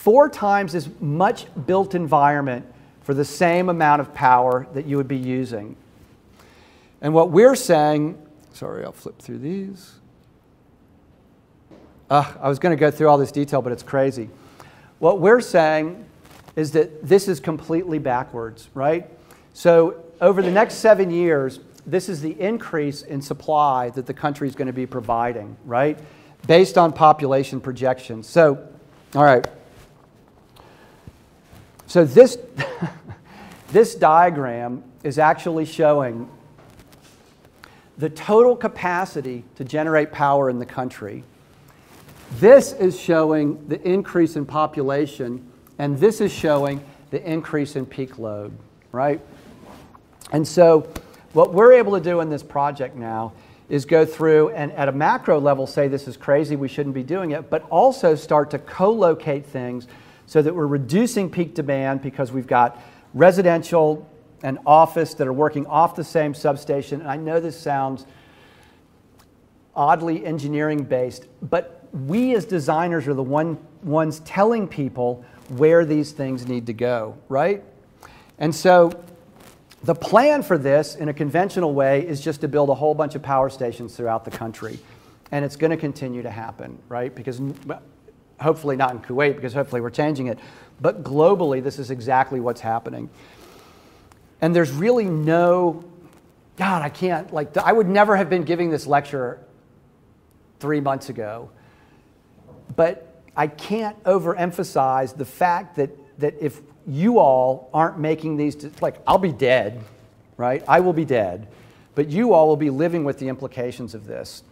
four times as much built environment for the same amount of power that you would be using. And what we're saying, sorry, I'll flip through these. Uh, I was going to go through all this detail, but it's crazy. What we're saying is that this is completely backwards, right? So, over the next seven years, this is the increase in supply that the country is going to be providing, right? Based on population projections. So, all right. So this, this diagram is actually showing the total capacity to generate power in the country. This is showing the increase in population, and this is showing the increase in peak load, right? And so, what we're able to do in this project now is go through and at a macro level say this is crazy, we shouldn't be doing it, but also start to co locate things so that we're reducing peak demand because we've got residential and office that are working off the same substation. And I know this sounds oddly engineering based, but we as designers are the one, ones telling people where these things need to go, right? And so the plan for this in a conventional way is just to build a whole bunch of power stations throughout the country. And it's going to continue to happen, right? Because hopefully not in Kuwait because hopefully we're changing it, but globally, this is exactly what's happening. And there's really no, God, I can't, like, I would never have been giving this lecture three months ago. But I can't overemphasize the fact that, that if you all aren't making these, like, I'll be dead, right? I will be dead. But you all will be living with the implications of this.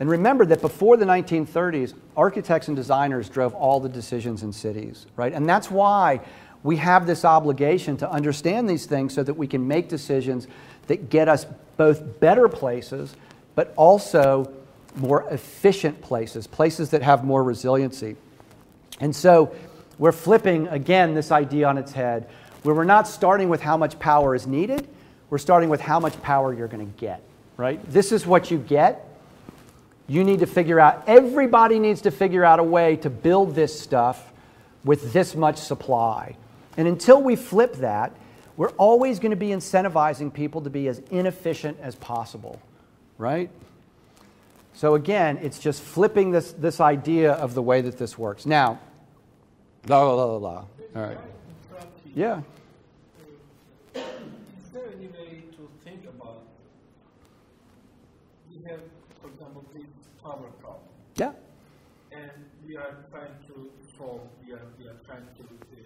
And remember that before the 1930s, architects and designers drove all the decisions in cities, right? And that's why we have this obligation to understand these things so that we can make decisions that get us both better places, but also more efficient places, places that have more resiliency. And so we're flipping again this idea on its head, where we're not starting with how much power is needed, we're starting with how much power you're going to get, right? This is what you get you need to figure out, everybody needs to figure out a way to build this stuff with this much supply. And until we flip that, we're always going to be incentivizing people to be as inefficient as possible, right? So again, it's just flipping this, this idea of the way that this works. Now, la la la la. All right. Yeah. Is there any way to think about? We have, for example, this power problem. Yeah. And we are trying to solve, we are, we are trying to uh,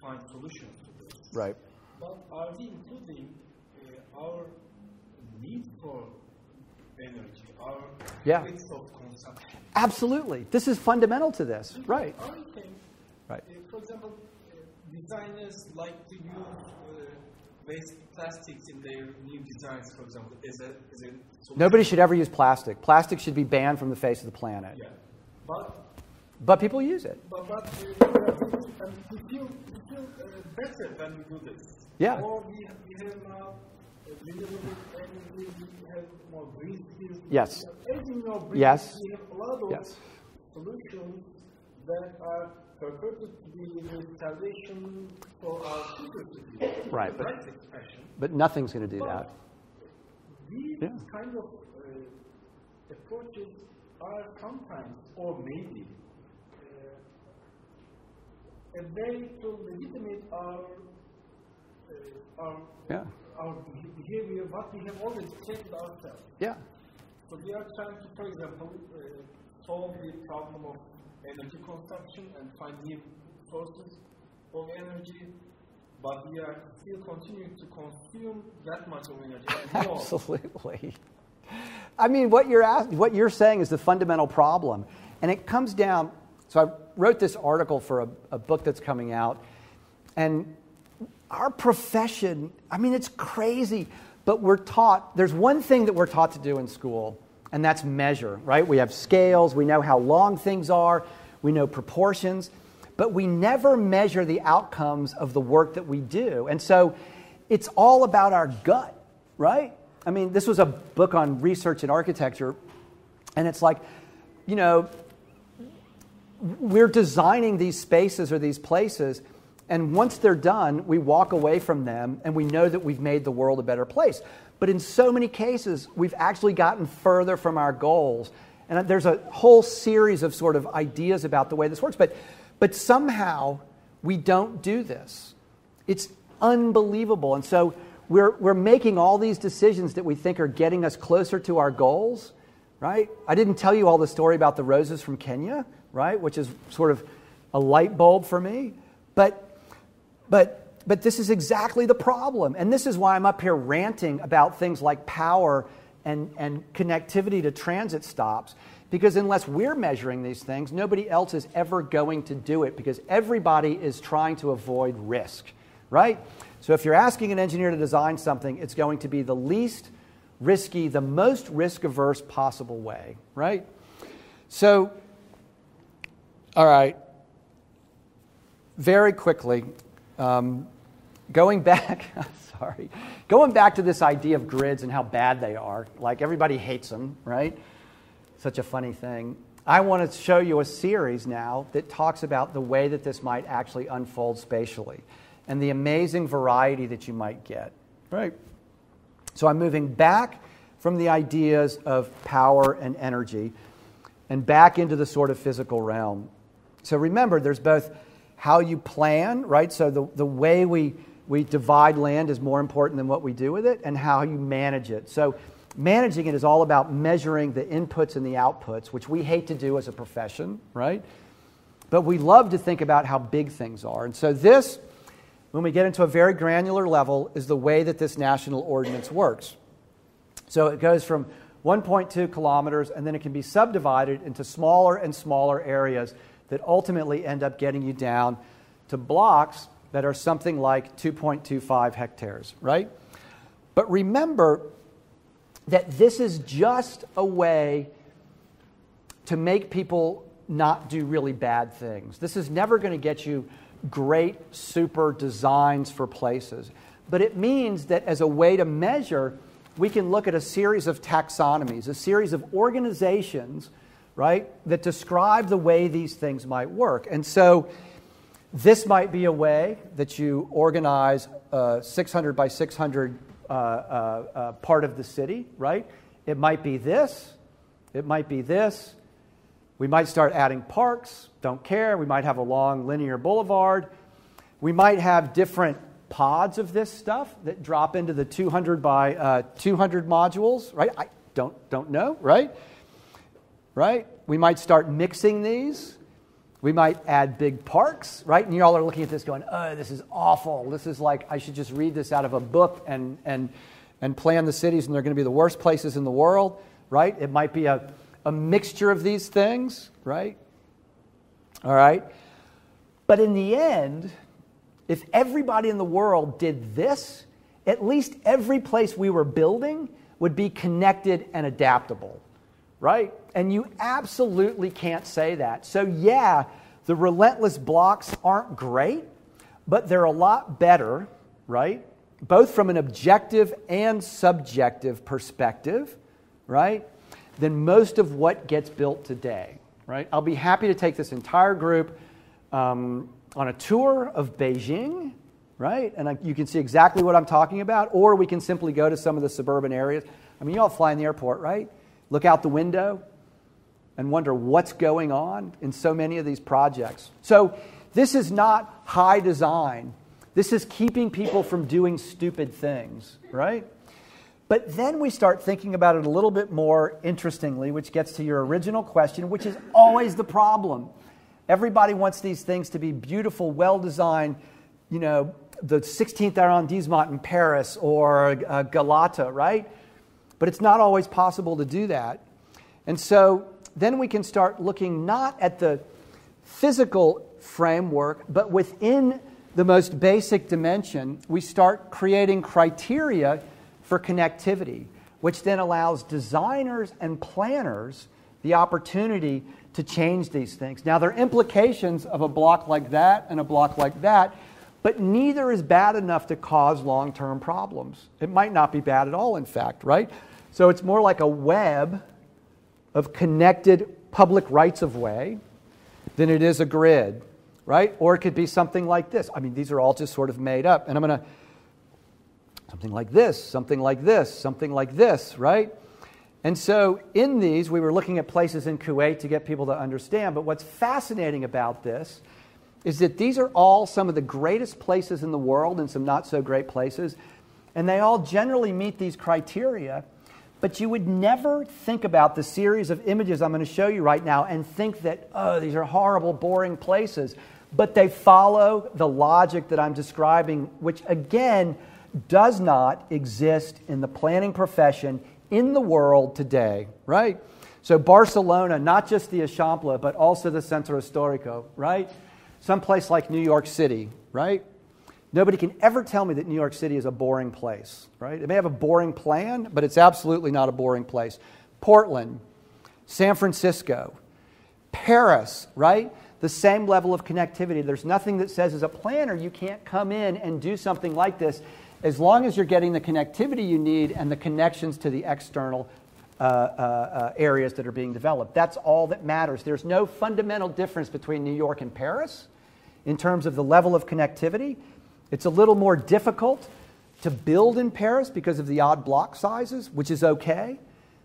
find solutions to this. Right. But are we including uh, our need for energy, our yeah. rates of consumption? Absolutely. This is fundamental to this. Right. Right. Uh, for example, uh, designers like to use waste plastics in their new designs, for example, is is a Nobody should ever use plastic. Plastic should be banned from the face of the planet. Yeah. But But people use it. But, but uh, we feel, we feel uh, better when we do this. Yeah. Or we, we have now renewable energy, we have more green steel. Yes. Everything now brings, Yes. we have a lot of Yes. solutions that are purported to be the salvation for our cities. Right, but- Right. But nothing's going to do that. These Yeah. kind of uh, approaches are sometimes, or maybe, uh, a way to legitimate our uh, our Yeah. our behavior, what we have always checked ourselves. Yeah. So we are trying to, for example, uh, solve the problem of energy consumption and find new sources of energy, but we are still continuing to consume that much of energy. Absolutely. I mean, what you're ask, what you're saying is the fundamental problem, and it comes down. So I wrote this article for a, a book that's coming out, and our profession. I mean, it's crazy, but we're taught. There's one thing that we're taught to do in school, and that's measure. Right? We have scales. We know how long things are. We know proportions, but we never measure the outcomes of the work that we do, and so it's all about our gut, right? I mean, this was a book on research and architecture, and it's like, you know, we're designing these spaces or these places, and once they're done, we walk away from them and we know that we've made the world a better place. But in so many cases, we've actually gotten further from our goals. And there's a whole series of sort of ideas about the way this works. But, but somehow, we don't do this. It's unbelievable. And so we're, we're making all these decisions that we think are getting us closer to our goals, right? I didn't tell you all the story about the roses from Kenya, right? Which is sort of a light bulb for me. But, but, but this is exactly the problem. And this is why I'm up here ranting about things like power and, and connectivity to transit stops. Because unless we're measuring these things, nobody else is ever going to do it because everybody is trying to avoid risk, right? So if you're asking an engineer to design something, it's going to be the least risky, the most risk averse possible way, right? So, all right, very quickly, um, going back, sorry, going back to this idea of grids and how bad they are, like everybody hates them, right? Such a funny thing. I want to show you a series now that talks about the way that this might actually unfold spatially and the amazing variety that you might get, right? So I'm moving back from the ideas of power and energy and back into the sort of physical realm. So remember, there's both how you plan, right? So the, the way we, we divide land is more important than what we do with it, and how you manage it. So managing it is all about measuring the inputs and the outputs, which we hate to do as a profession, right? But we love to think about how big things are. And so this, when we get into a very granular level, is the way that this national ordinance works. So it goes from 1.2 kilometers, and then it can be subdivided into smaller and smaller areas that ultimately end up getting you down to blocks that are something like 2.25 hectares, right? But remember that this is just a way to make people not do really bad things. This is never going to get you great, super designs for places. But it means that as a way to measure, we can look at a series of taxonomies, a series of organizations, right, that describe the way these things might work. And so this might be a way that you organize a 600 by 600 uh, uh, uh, part of the city, right? It might be this, it might be this. We might start adding parks, don't care. We might have a long linear boulevard. We might have different pods of this stuff that drop into the 200 by uh, 200 modules, right? I don't, don't know, right? Right? We might start mixing these. We might add big parks, right? And you all are looking at this going, oh, this is awful. This is like, I should just read this out of a book and, and, and plan the cities, and they're going to be the worst places in the world, right? It might be a, a mixture of these things, right? All right? But in the end, if everybody in the world did this, at least every place we were building would be connected and adaptable, right? And you absolutely can't say that. So, yeah, the relentless blocks aren't great, but they're a lot better, right? Both from an objective and subjective perspective, right? Than most of what gets built today, right? I'll be happy to take this entire group um, on a tour of Beijing, right? And I, you can see exactly what I'm talking about, or we can simply go to some of the suburban areas. I mean, you all fly in the airport, right? Look out the window and wonder what's going on in so many of these projects. So, this is not high design. This is keeping people from doing stupid things, right? But then we start thinking about it a little bit more interestingly, which gets to your original question, which is always the problem. Everybody wants these things to be beautiful, well designed, you know, the 16th arrondissement in Paris or uh, Galata, right? But it's not always possible to do that. And so then we can start looking not at the physical framework, but within the most basic dimension, we start creating criteria for connectivity, which then allows designers and planners the opportunity to change these things. Now, there are implications of a block like that and a block like that, but neither is bad enough to cause long term problems. It might not be bad at all, in fact, right? So it's more like a web of connected public rights of way than it is a grid, right? Or it could be something like this. I mean, these are all just sort of made up. And I'm going to, something like this, something like this, something like this, right? And so in these, we were looking at places in Kuwait to get people to understand. But what's fascinating about this is that these are all some of the greatest places in the world and some not so great places. And they all generally meet these criteria. But you would never think about the series of images I'm going to show you right now and think that, oh, these are horrible, boring places. But they follow the logic that I'm describing, which again does not exist in the planning profession in the world today, right? So, Barcelona, not just the Eixample, but also the Centro Histórico, right? Someplace like New York City, right? Nobody can ever tell me that New York City is a boring place, right? It may have a boring plan, but it's absolutely not a boring place. Portland, San Francisco, Paris, right? The same level of connectivity. There's nothing that says, as a planner, you can't come in and do something like this as long as you're getting the connectivity you need and the connections to the external uh, uh, uh, areas that are being developed. That's all that matters. There's no fundamental difference between New York and Paris in terms of the level of connectivity. It's a little more difficult to build in Paris because of the odd block sizes, which is okay,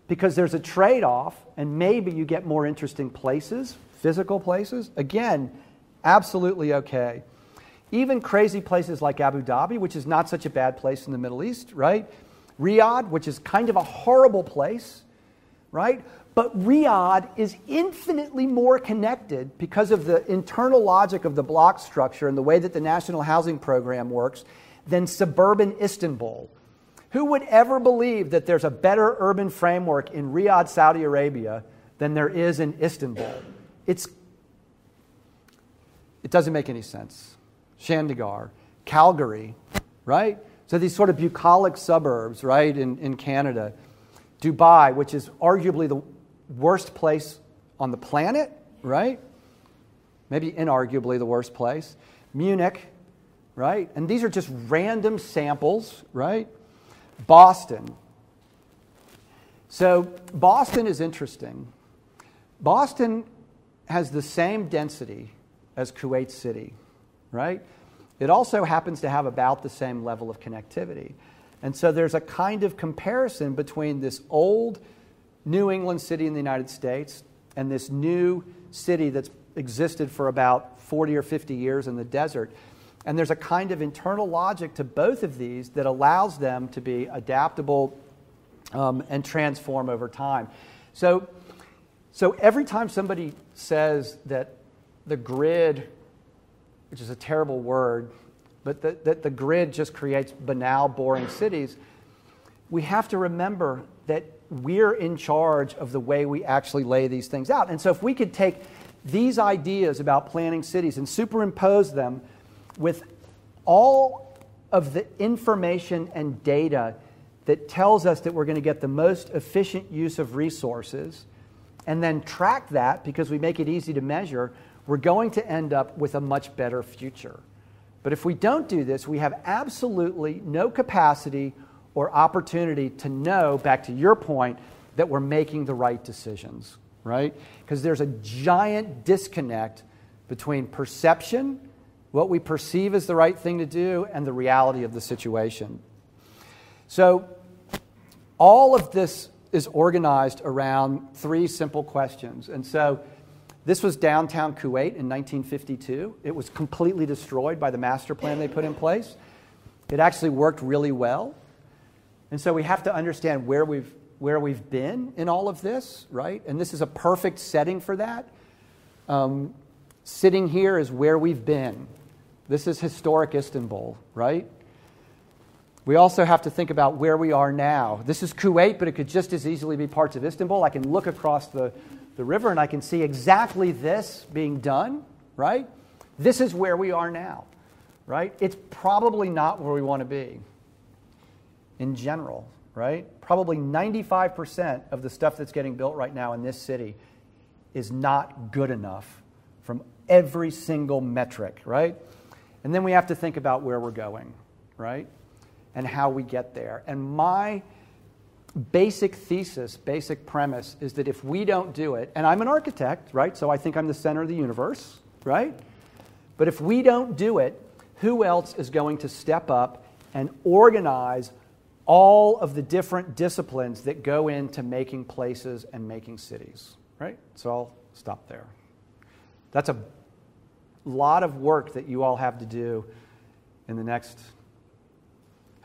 because there's a trade off, and maybe you get more interesting places, physical places. Again, absolutely okay. Even crazy places like Abu Dhabi, which is not such a bad place in the Middle East, right? Riyadh, which is kind of a horrible place, right? But Riyadh is infinitely more connected because of the internal logic of the block structure and the way that the National Housing Program works than suburban Istanbul. Who would ever believe that there's a better urban framework in Riyadh, Saudi Arabia, than there is in Istanbul? It's, it doesn't make any sense. Chandigarh, Calgary, right? So these sort of bucolic suburbs, right, in, in Canada. Dubai, which is arguably the worst place on the planet, right? Maybe inarguably the worst place. Munich, right? And these are just random samples, right? Boston. So Boston is interesting. Boston has the same density as Kuwait City right? It also happens to have about the same level of connectivity. And so there's a kind of comparison between this old New England city in the United States and this new city that's existed for about 40 or 50 years in the desert. And there's a kind of internal logic to both of these that allows them to be adaptable um, and transform over time. So, so every time somebody says that the grid which is a terrible word, but that the, the grid just creates banal, boring cities, we have to remember that we're in charge of the way we actually lay these things out. And so if we could take these ideas about planning cities and superimpose them with all of the information and data that tells us that we're going to get the most efficient use of resources and then track that because we make it easy to measure, we're going to end up with a much better future. But if we don't do this, we have absolutely no capacity or opportunity to know, back to your point, that we're making the right decisions, right? Because there's a giant disconnect between perception, what we perceive as the right thing to do, and the reality of the situation. So, all of this is organized around three simple questions. And so, this was downtown Kuwait in 1952. It was completely destroyed by the master plan they put in place. It actually worked really well. And so we have to understand where we've, where we've been in all of this, right? And this is a perfect setting for that. Um, sitting here is where we've been. This is historic Istanbul, right? We also have to think about where we are now. This is Kuwait, but it could just as easily be parts of Istanbul. I can look across the, the river and I can see exactly this being done, right? This is where we are now, right? It's probably not where we want to be in general, right? Probably 95% of the stuff that's getting built right now in this city is not good enough from every single metric, right? And then we have to think about where we're going, right? and how we get there. And my basic thesis, basic premise is that if we don't do it, and I'm an architect, right? So I think I'm the center of the universe, right? But if we don't do it, who else is going to step up and organize all of the different disciplines that go into making places and making cities, right? So I'll stop there. That's a lot of work that you all have to do in the next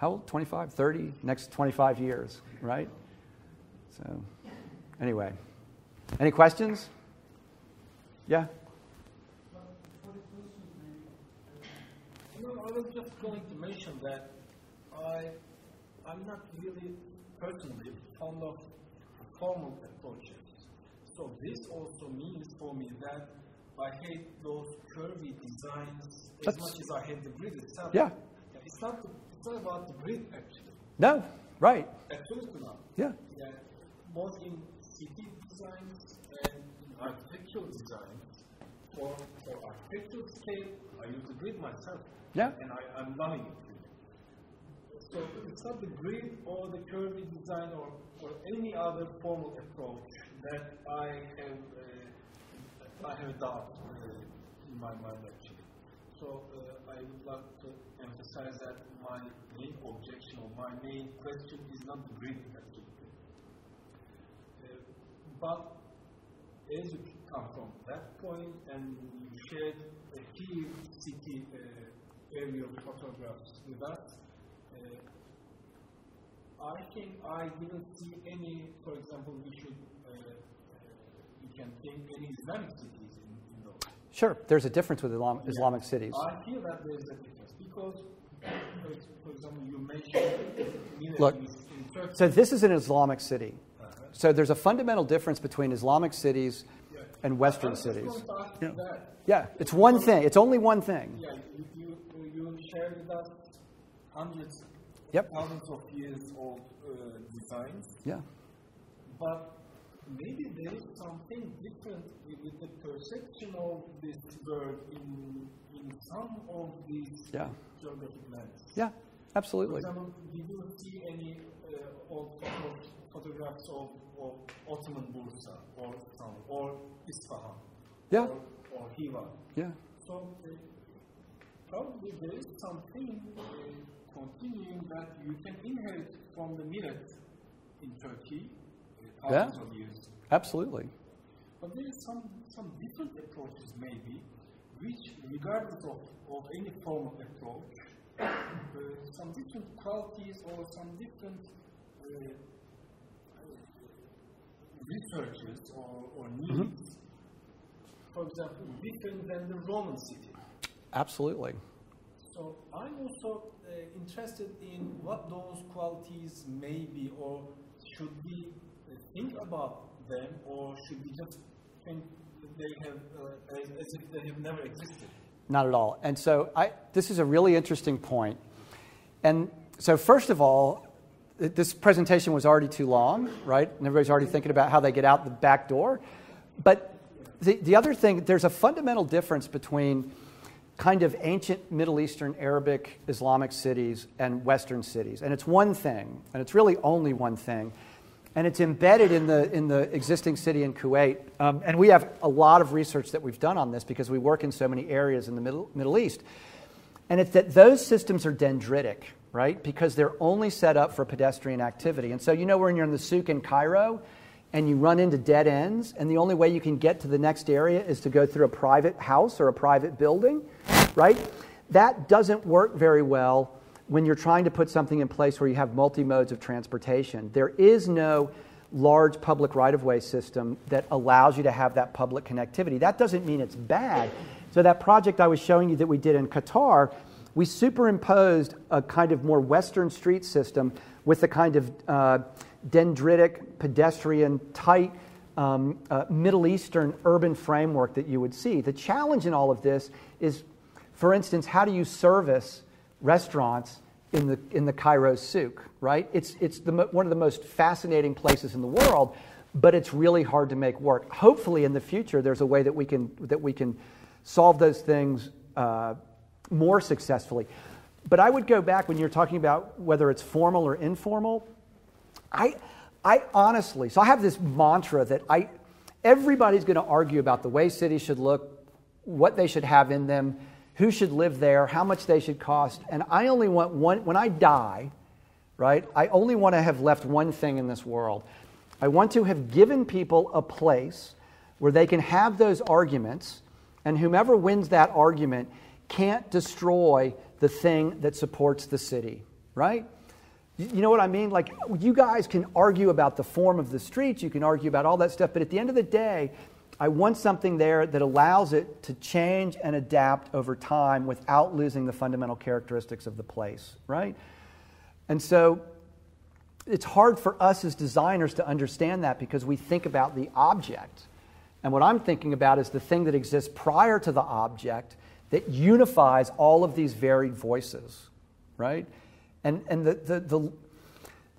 how old? 25, 30, next 25 years, right? So, anyway, any questions? Yeah? Uh, no, I was just going to mention that I, I'm not really personally fond of formal approaches. So this also means for me that I hate those curvy designs as much as I hate the grid itself. Yeah. It's not the it's not about the grid, actually. No, right. Absolutely not. Yeah. yeah. Both in city designs and in architectural designs, for, for architectural scale, I use the grid myself. Yeah. And I, I'm loving it. So it's not the grid or the curvy design or, or any other formal approach that I have uh, I have doubt uh, in my mind actually. So uh, I would like to emphasize that my main objection or my main question is not the grid actually. Uh, but as you come from that point and you shared a key city uh, area photographs with us, I think I didn't see any, for example, we should, uh, uh, we can think any Islamic cities in, in those. Sure, there's a difference with Islam, Islamic cities. I feel that there is a difference because, for example, you mentioned Look, in So, this is an Islamic city. Uh-huh. So, there's a fundamental difference between Islamic cities Yeah. and Western cities. going to ask Yeah. Yeah, it's one thing, it's only one thing. Yeah, you, you, you shared with us hundreds, Yep. thousands of years old uh, designs, Yeah. but maybe there is something different with the perception of this world in, in some of these Yeah. geographic lands. Yeah, absolutely. For example, did you see any uh, old photos, photographs of, of Ottoman Bursa or some, or Isfahan Yeah, or, or Hiva? yeah. So uh, probably there is something uh, continuing that you can inherit from the millet in Turkey uh, Yeah. thousands of years. Absolutely. But there is some, some different approaches maybe, which regardless of, of any form of approach, uh, some different qualities or some different uh, researches or, or needs, for example, different than the Roman city. Absolutely. So I'm also uh, interested in what those qualities may be, or should we uh, think about them, or should we just think they have uh, as, as if they have never existed? Not at all. And so I, this is a really interesting point. And so, first of all, this presentation was already too long, right? And everybody's already thinking about how they get out the back door. but the, the other thing, there's a fundamental difference between kind of ancient Middle Eastern Arabic Islamic cities and Western cities. And it's one thing, and it's really only one thing. And it's embedded in the, in the existing city in Kuwait. Um, and we have a lot of research that we've done on this because we work in so many areas in the Middle, Middle East. And it's that those systems are dendritic, right? Because they're only set up for pedestrian activity. And so, you know, when you're in the souk in Cairo and you run into dead ends, and the only way you can get to the next area is to go through a private house or a private building, right? That doesn't work very well when you're trying to put something in place where you have multi modes of transportation. There is no large public right of way system that allows you to have that public connectivity. That doesn't mean it's bad. So, that project I was showing you that we did in Qatar, we superimposed a kind of more Western street system with a kind of uh, dendritic, pedestrian, tight, um, uh, Middle Eastern urban framework that you would see. The challenge in all of this is, for instance, how do you service restaurants in the, in the Cairo souk, right? It's, it's the, one of the most fascinating places in the world, but it's really hard to make work. Hopefully, in the future, there's a way that we can, that we can solve those things uh, more successfully. But I would go back when you're talking about whether it's formal or informal. I, I honestly, so I have this mantra that I, everybody's going to argue about the way cities should look, what they should have in them, who should live there, how much they should cost. And I only want one, when I die, right, I only want to have left one thing in this world. I want to have given people a place where they can have those arguments, and whomever wins that argument can't destroy the thing that supports the city, right? You know what I mean? Like, you guys can argue about the form of the streets, you can argue about all that stuff, but at the end of the day, I want something there that allows it to change and adapt over time without losing the fundamental characteristics of the place, right? And so it's hard for us as designers to understand that because we think about the object. And what I'm thinking about is the thing that exists prior to the object that unifies all of these varied voices, right? And, and the, the, the,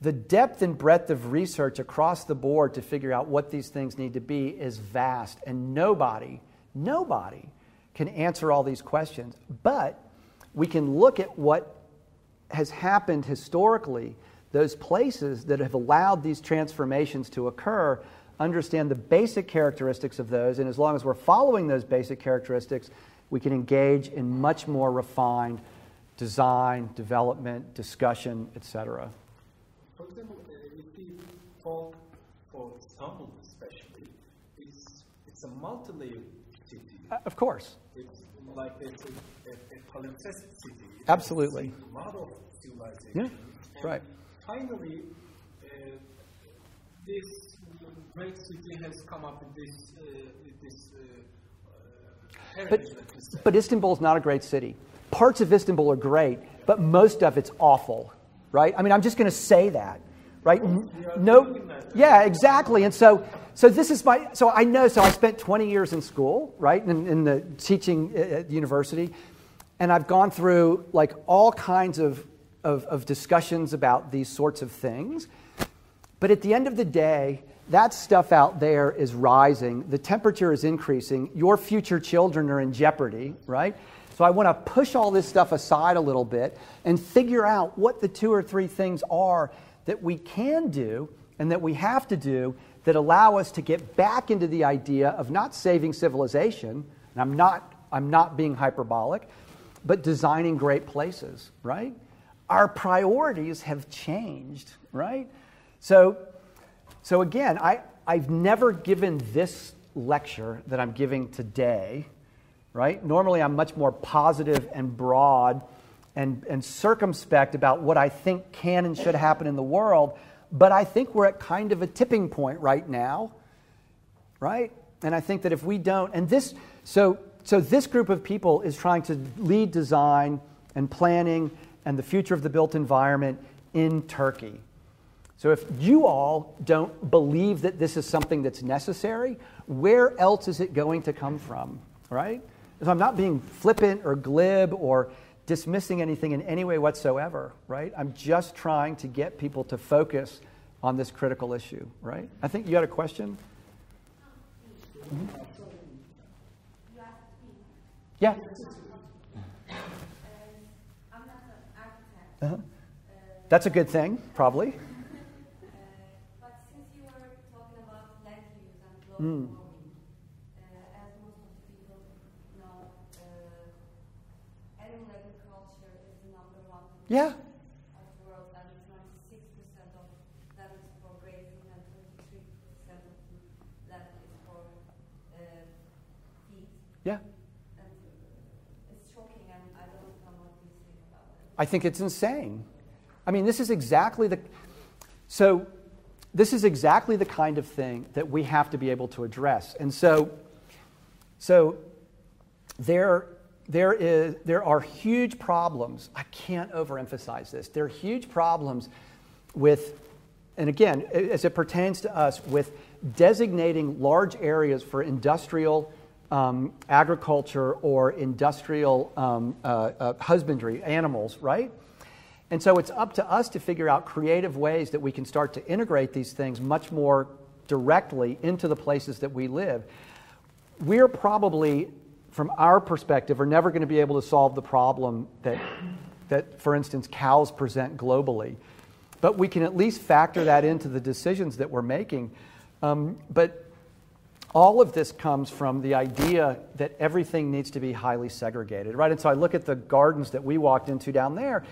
the depth and breadth of research across the board to figure out what these things need to be is vast. And nobody, nobody can answer all these questions. But we can look at what has happened historically, those places that have allowed these transformations to occur, understand the basic characteristics of those. And as long as we're following those basic characteristics, we can engage in much more refined design, development, discussion, etc. For example, if talk for Istanbul especially, it's, it's a multi-layered city. Uh, of course. It's like it's a, a, a palimpsest city. It's Absolutely. Of civilization. Yeah, And right. Finally, uh, this great city has come up with this, uh, with this uh, uh, heritage, But, let me say. but Istanbul is not a great city. Parts of Istanbul are great, but most of it's awful, right? I mean, I'm just going to say that, right? No, yeah, exactly. And so, so this is my, so I know, so I spent 20 years in school, right, in, in the teaching at university, and I've gone through like all kinds of, of, of discussions about these sorts of things. But at the end of the day, that stuff out there is rising. The temperature is increasing. Your future children are in jeopardy, right? So I want to push all this stuff aside a little bit and figure out what the two or three things are that we can do and that we have to do that allow us to get back into the idea of not saving civilization, and I'm not, I'm not being hyperbolic, but designing great places, right? Our priorities have changed, right? So, so again, I, I've never given this lecture that I'm giving today, right? Normally I'm much more positive and broad and, and circumspect about what I think can and should happen in the world, but I think we're at kind of a tipping point right now, right? And I think that if we don't, and this, so, so this group of people is trying to lead design and planning and the future of the built environment in Turkey. So if you all don't believe that this is something that's necessary, where else is it going to come from, right? If I'm not being flippant or glib or dismissing anything in any way whatsoever, right? I'm just trying to get people to focus on this critical issue, right? I think you had a question? Mm-hmm. Yeah. Uh-huh. That's a good thing, probably. but since you were talking about land use and global mm. warming, uh, as most of the people know, uh, animal agriculture is the number one yeah. of the world, and 96% of that is for grazing and 23% of that is for uh, feed. Yeah. I think it's insane. I mean, this is exactly the so this is exactly the kind of thing that we have to be able to address. And so so there there is there are huge problems. I can't overemphasize this. There are huge problems with and again, as it pertains to us, with designating large areas for industrial um, agriculture or industrial um, uh, uh, husbandry, animals, right? And so it's up to us to figure out creative ways that we can start to integrate these things much more directly into the places that we live. We're probably, from our perspective, are never going to be able to solve the problem that, that, for instance, cows present globally. But we can at least factor that into the decisions that we're making. Um, but all of this comes from the idea that everything needs to be highly segregated, right? And so I look at the gardens that we walked into down there,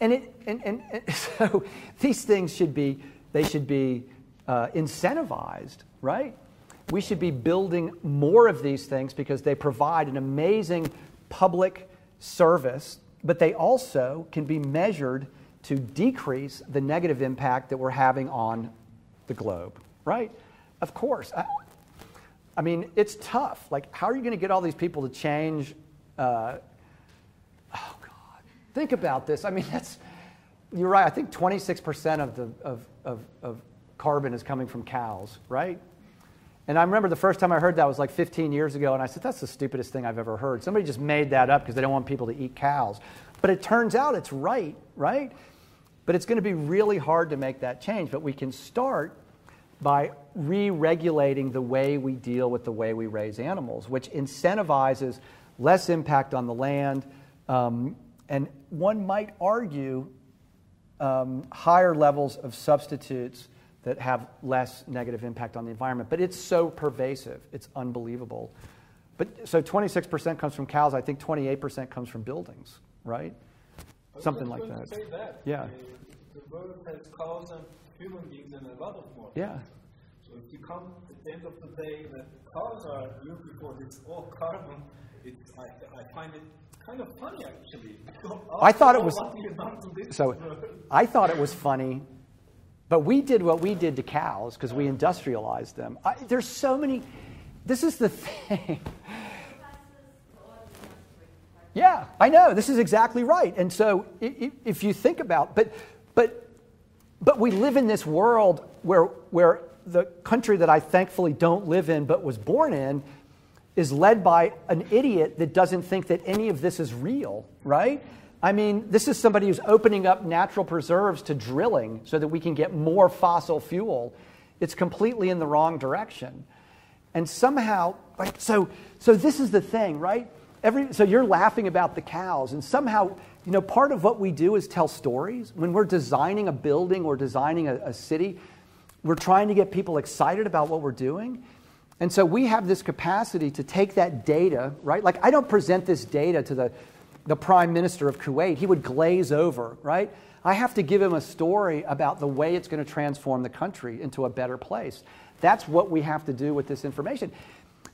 and, it, and, and, and so these things should be, they should be uh, incentivized, right? We should be building more of these things because they provide an amazing public service, but they also can be measured to decrease the negative impact that we're having on the globe, right? Of course. I, I mean, it's tough. Like, how are you going to get all these people to change? Uh, oh, God. Think about this. I mean, that's, you're right. I think 26% of, the, of, of, of carbon is coming from cows, right? And I remember the first time I heard that was like 15 years ago, and I said, that's the stupidest thing I've ever heard. Somebody just made that up because they don't want people to eat cows. But it turns out it's right, right? But it's going to be really hard to make that change. But we can start by re regulating the way we deal with the way we raise animals, which incentivizes less impact on the land. Um, and one might argue um, higher levels of substitutes that have less negative impact on the environment. But it's so pervasive, it's unbelievable. But so 26% comes from cows. I think 28% comes from buildings, right? Something like that. that. Yeah. The, the world has cows and human beings and a lot of more. Yeah. So if you come at the end of the day that cars are looking for this all carbon, it's, I, I find it kind of funny actually. I thought it was so. I thought it was funny, but we did what we did to cows because we industrialized them. I, there's so many. This is the thing. Yeah, I know. This is exactly right. And so if you think about, but but but we live in this world where, where the country that I thankfully don't live in but was born in is led by an idiot that doesn't think that any of this is real, right? I mean, this is somebody who's opening up natural preserves to drilling so that we can get more fossil fuel. It's completely in the wrong direction. And somehow, like, so, so this is the thing, right? Every, so you're laughing about the cows, and somehow you know, part of what we do is tell stories. When we're designing a building or designing a, a city, we're trying to get people excited about what we're doing. And so we have this capacity to take that data, right? Like, I don't present this data to the, the prime minister of Kuwait. He would glaze over, right? I have to give him a story about the way it's going to transform the country into a better place. That's what we have to do with this information.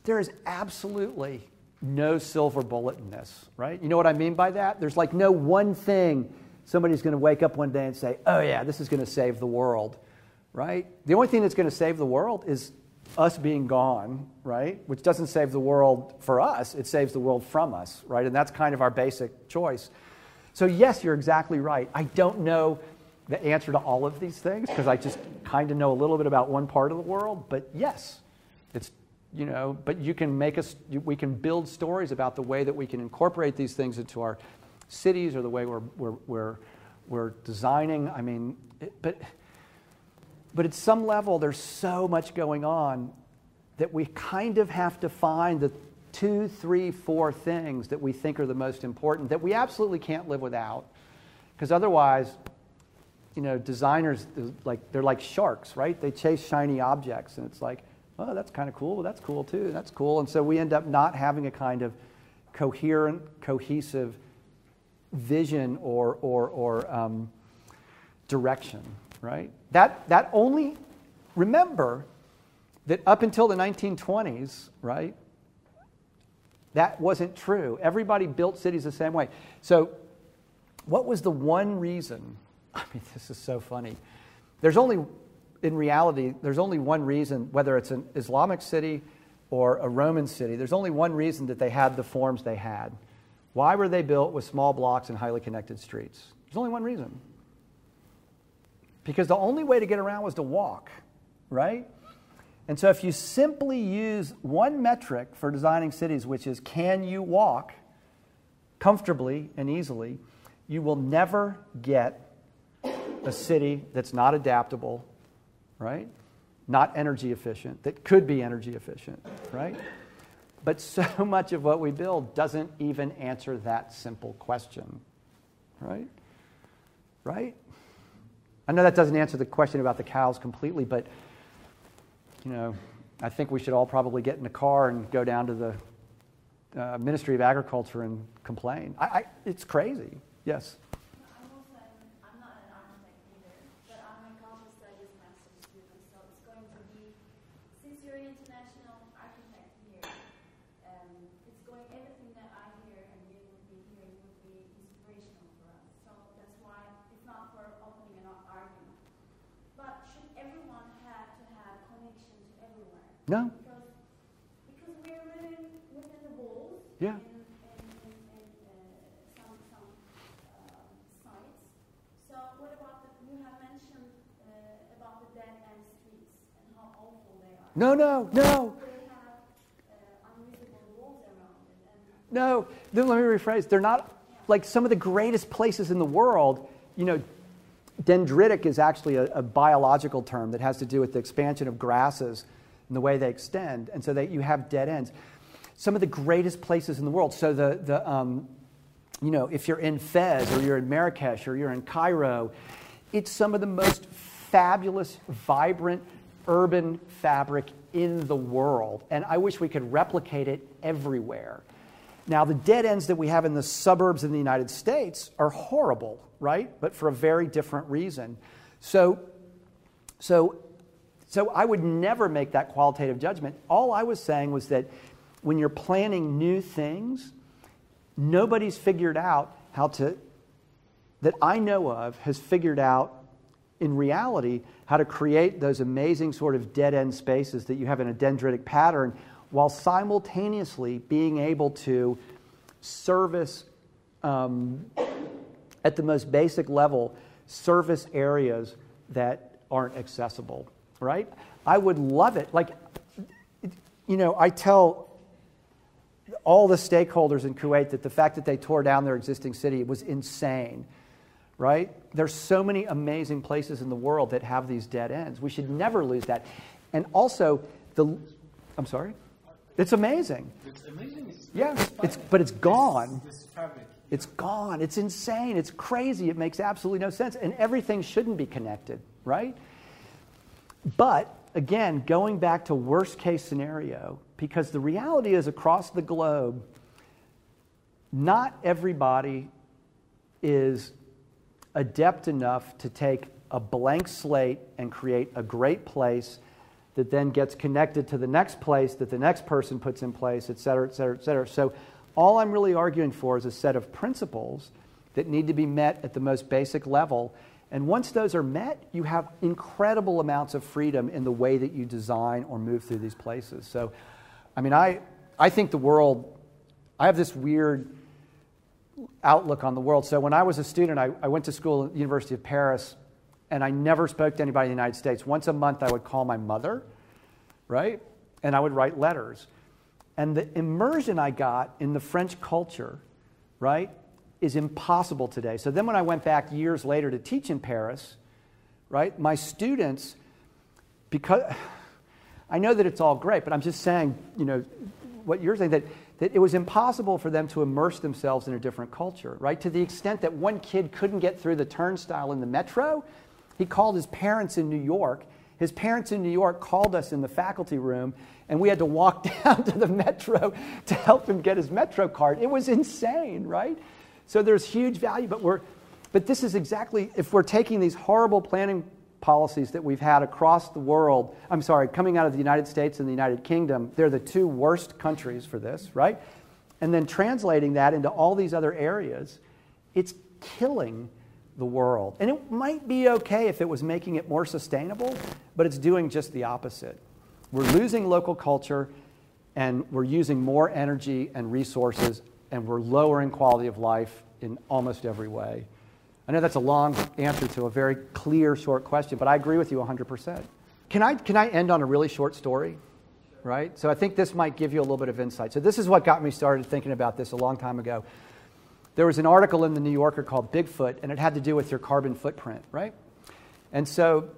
There is absolutely no silver bullet in this, right? You know what I mean by that? There's like no one thing somebody's going to wake up one day and say, oh, yeah, this is going to save the world, right? The only thing that's going to save the world is us being gone, right? Which doesn't save the world for us, it saves the world from us, right? And that's kind of our basic choice. So, yes, you're exactly right. I don't know the answer to all of these things because I just kind of know a little bit about one part of the world, but yes, it's you know, but you can make us, we can build stories about the way that we can incorporate these things into our cities or the way we're, we're, we're, we're designing. I mean, it, but, but at some level, there's so much going on that we kind of have to find the two, three, four things that we think are the most important that we absolutely can't live without. Because otherwise, you know, designers like they're like sharks, right? They chase shiny objects, and it's like, oh, that's kind of cool. That's cool too. That's cool. And so we end up not having a kind of coherent, cohesive vision or or or um, direction, right? That that only remember that up until the 1920s, right? That wasn't true. Everybody built cities the same way. So, what was the one reason? I mean, this is so funny. There's only, in reality, there's only one reason, whether it's an Islamic city or a Roman city, there's only one reason that they had the forms they had. Why were they built with small blocks and highly connected streets? There's only one reason. Because the only way to get around was to walk, right? And so, if you simply use one metric for designing cities, which is can you walk comfortably and easily, you will never get a city that's not adaptable, right? Not energy efficient, that could be energy efficient, right? But so much of what we build doesn't even answer that simple question, right? Right? I know that doesn't answer the question about the cows completely, but you know, I think we should all probably get in a car and go down to the uh, Ministry of Agriculture and complain. I, I, it's crazy. Yes. I'm also, I'm not an architect either, but I'm a cultural studies master's student, so it's going to be, since you're an international architect here, um, it's going, everything that I hear and you would be hearing would be inspirational for us. So that's why it's not for opening an argument. But should everyone have to have connections everywhere? No. Because, because we're living within the walls. Yeah. In, in, in, in uh, some, some uh, sites. So what about the, you have mentioned uh, about the dead end streets and how awful they are. No, no, no, no. Then let me rephrase. They're not like some of the greatest places in the world. You know, dendritic is actually a, a biological term that has to do with the expansion of grasses and the way they extend, and so that you have dead ends. Some of the greatest places in the world. So the the um, you know, if you're in Fez or you're in Marrakesh or you're in Cairo, it's some of the most fabulous, vibrant urban fabric in the world. And I wish we could replicate it everywhere. Now, the dead ends that we have in the suburbs in the United States are horrible, right? But for a very different reason. So, so, so I would never make that qualitative judgment. All I was saying was that when you're planning new things, nobody's figured out how to, that I know of, has figured out in reality how to create those amazing sort of dead end spaces that you have in a dendritic pattern while simultaneously being able to service, um, at the most basic level, service areas that aren't accessible, right? I would love it. Like, you know, I tell all the stakeholders in Kuwait that the fact that they tore down their existing city was insane, right? There's so many amazing places in the world that have these dead ends. We should never lose that. And also, the, I'm sorry? It's amazing. It's amazing. It's Yeah, it's, but it's gone. This, this. It's gone. It's insane. It's crazy. It makes absolutely no sense. And everything shouldn't be connected, right? But again, going back to worst case scenario, because the reality is across the globe, not everybody is adept enough to take a blank slate and create a great place that then gets connected to the next place that the next person puts in place, et cetera, et cetera, et cetera. So, all I'm really arguing for is a set of principles that need to be met at the most basic level. And once those are met, you have incredible amounts of freedom in the way that you design or move through these places. So, I mean, I, I think the world, I have this weird outlook on the world. So when I was a student, I, I went to school at the University of Paris, and I never spoke to anybody in the United States. Once a month, I would call my mother, right? And I would write letters. And the immersion I got in the French culture, right, is impossible today. So then when I went back years later to teach in Paris, right, my students, because I know that it's all great, but I'm just saying, you know, what you're saying that, that it was impossible for them to immerse themselves in a different culture, right? To the extent that one kid couldn't get through the turnstile in the metro, he called his parents in New York. His parents in New York called us in the faculty room, and we had to walk down to the metro to help him get his metro card. It was insane, right? So there's huge value, but we're but this is exactly if we're taking these horrible planning policies that we've had across the world, I'm sorry, coming out of the United States and the United Kingdom, they're the two worst countries for this, right? And then translating that into all these other areas, it's killing the world. And it might be okay if it was making it more sustainable, but it's doing just the opposite. We're losing local culture and we're using more energy and resources and we're lowering quality of life in almost every way. I know that's a long answer to a very clear, short question, but I agree with you 100%. Can I, can I end on a really short story? Right? So I think this might give you a little bit of insight. So, this is what got me started thinking about this a long time ago. There was an article in the New Yorker called Bigfoot, and it had to do with your carbon footprint, right? And so,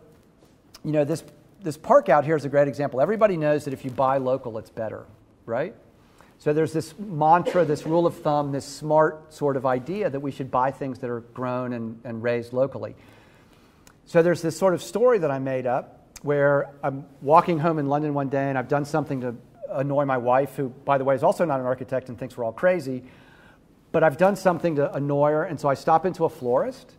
you know, this, this park out here is a great example. Everybody knows that if you buy local, it's better, right? So there's this mantra, this rule of thumb, this smart sort of idea that we should buy things that are grown and, and raised locally. So there's this sort of story that I made up where I'm walking home in London one day and I've done something to annoy my wife, who, by the way, is also not an architect and thinks we're all crazy. But I've done something to annoy her, and so I stop into a florist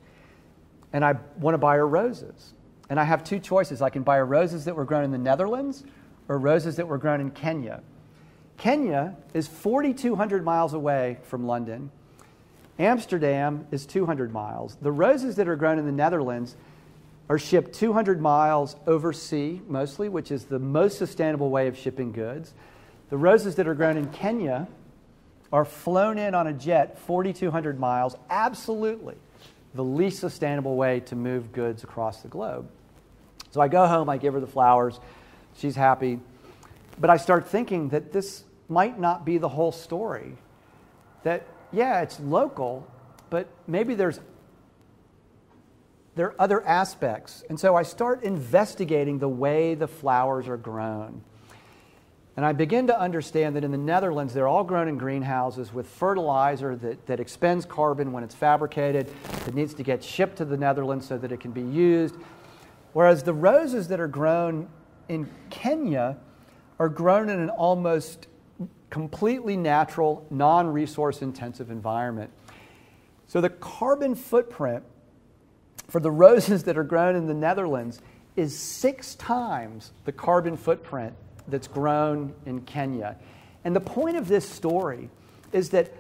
and I want to buy her roses. And I have two choices. I can buy her roses that were grown in the Netherlands or roses that were grown in Kenya. Kenya is 4,200 miles away from London. Amsterdam is 200 miles. The roses that are grown in the Netherlands are shipped 200 miles over sea, mostly, which is the most sustainable way of shipping goods. The roses that are grown in Kenya are flown in on a jet 4,200 miles, absolutely the least sustainable way to move goods across the globe. So I go home, I give her the flowers, she's happy. But I start thinking that this might not be the whole story. That, yeah, it's local, but maybe there's there are other aspects. And so I start investigating the way the flowers are grown. And I begin to understand that in the Netherlands, they're all grown in greenhouses with fertilizer that, that expends carbon when it's fabricated. It needs to get shipped to the Netherlands so that it can be used. Whereas the roses that are grown in Kenya are grown in an almost completely natural, non resource intensive environment. So the carbon footprint for the roses that are grown in the Netherlands is six times the carbon footprint that's grown in Kenya. And the point of this story is that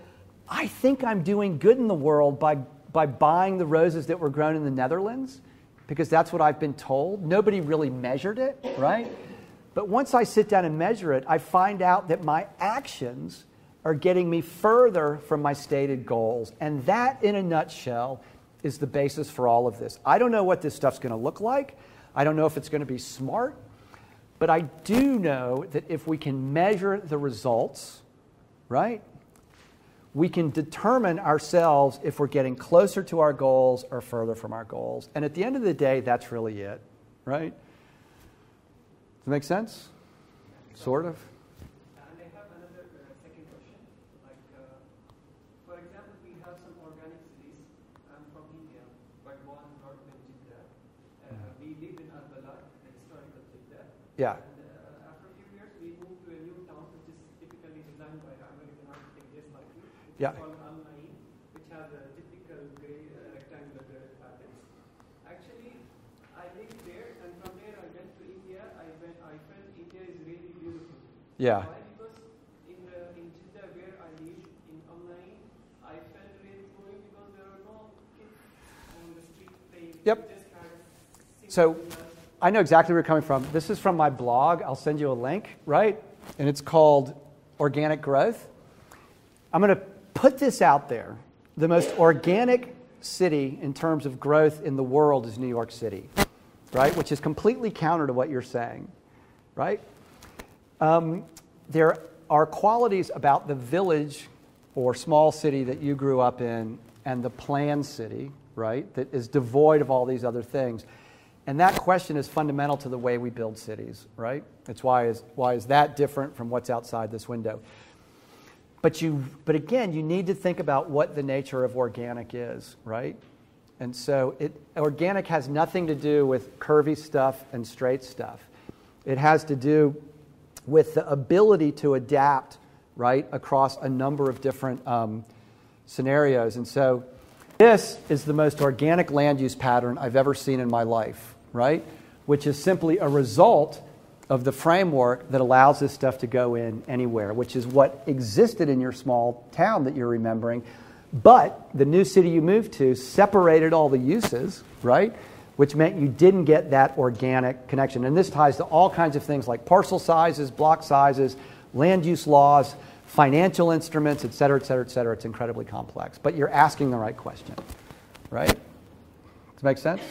I think I'm doing good in the world by, by buying the roses that were grown in the Netherlands because that's what I've been told. Nobody really measured it, right? But once I sit down and measure it, I find out that my actions are getting me further from my stated goals. And that, in a nutshell, is the basis for all of this. I don't know what this stuff's going to look like. I don't know if it's going to be smart. But I do know that if we can measure the results, right, we can determine ourselves if we're getting closer to our goals or further from our goals. And at the end of the day, that's really it, right? Does that make sense? Sort of. And I have another uh, second question. Like, uh, for example, we have some organic cities. I'm from India, but born and brought up in Jeddah. Uh, we live in Al-Balad, the historical Jeddah. Yeah. And uh, after a few years, we moved to a new town, which is typically designed by American architect just like you. Yeah. called Al Naim, which has a typical gray uh, rectangular gray patterns. Actually, I lived there, and from there I went to India. I went. I felt India is really beautiful. Yeah. Why? Because in the in Jeddah where I live in online, I felt really boring because there are no kids on the street playing. Yep. We Just kind of So- I know exactly where you're coming from. This is from my blog. I'll send you a link, right? And it's called Organic Growth. I'm going to put this out there. The most organic city in terms of growth in the world is New York City, right? Which is completely counter to what you're saying, right? Um, there are qualities about the village or small city that you grew up in and the planned city, right, that is devoid of all these other things. And that question is fundamental to the way we build cities, right? It's why is, why is that different from what's outside this window? But, you, but again, you need to think about what the nature of organic is, right? And so it, organic has nothing to do with curvy stuff and straight stuff. It has to do with the ability to adapt, right, across a number of different um, scenarios. And so this is the most organic land use pattern I've ever seen in my life, right? Which is simply a result of the framework that allows this stuff to go in anywhere, which is what existed in your small town that you're remembering. But the new city you moved to separated all the uses, right? Which meant you didn't get that organic connection. And this ties to all kinds of things like parcel sizes, block sizes, land use laws, financial instruments, et cetera, et cetera, et cetera. It's incredibly complex. But you're asking the right question, right? Does it make sense?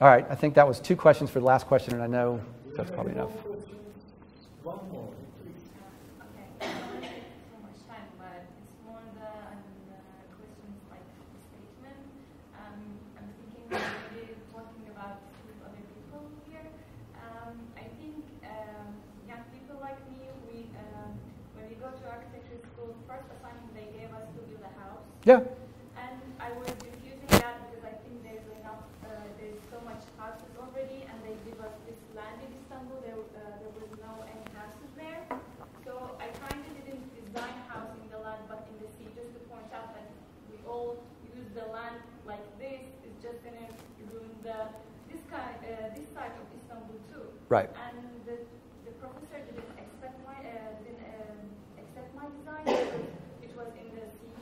All right, I think that was two questions for the last question, and I know that's probably enough. One more, please. Okay, I don't want to take too much time, but it's more the um, uh, questions like the statement. Um, I'm thinking maybe talking about with other people here. Um, I think um, young people like me, we um, when we go to architecture school, first assignment they gave us to build a house. Yeah. And I was refusing that because I think there's enough, uh, there's so much houses already, and they give us this land in Istanbul. There, uh, there was no any houses there, so I kind of didn't design a house in the land, but in the sea, just to point out that we all use the land like this. It's just gonna ruin the this kind, uh, this side of Istanbul too. Right. And the, the professor didn't accept my uh, didn't um, accept my design because it was in the sea.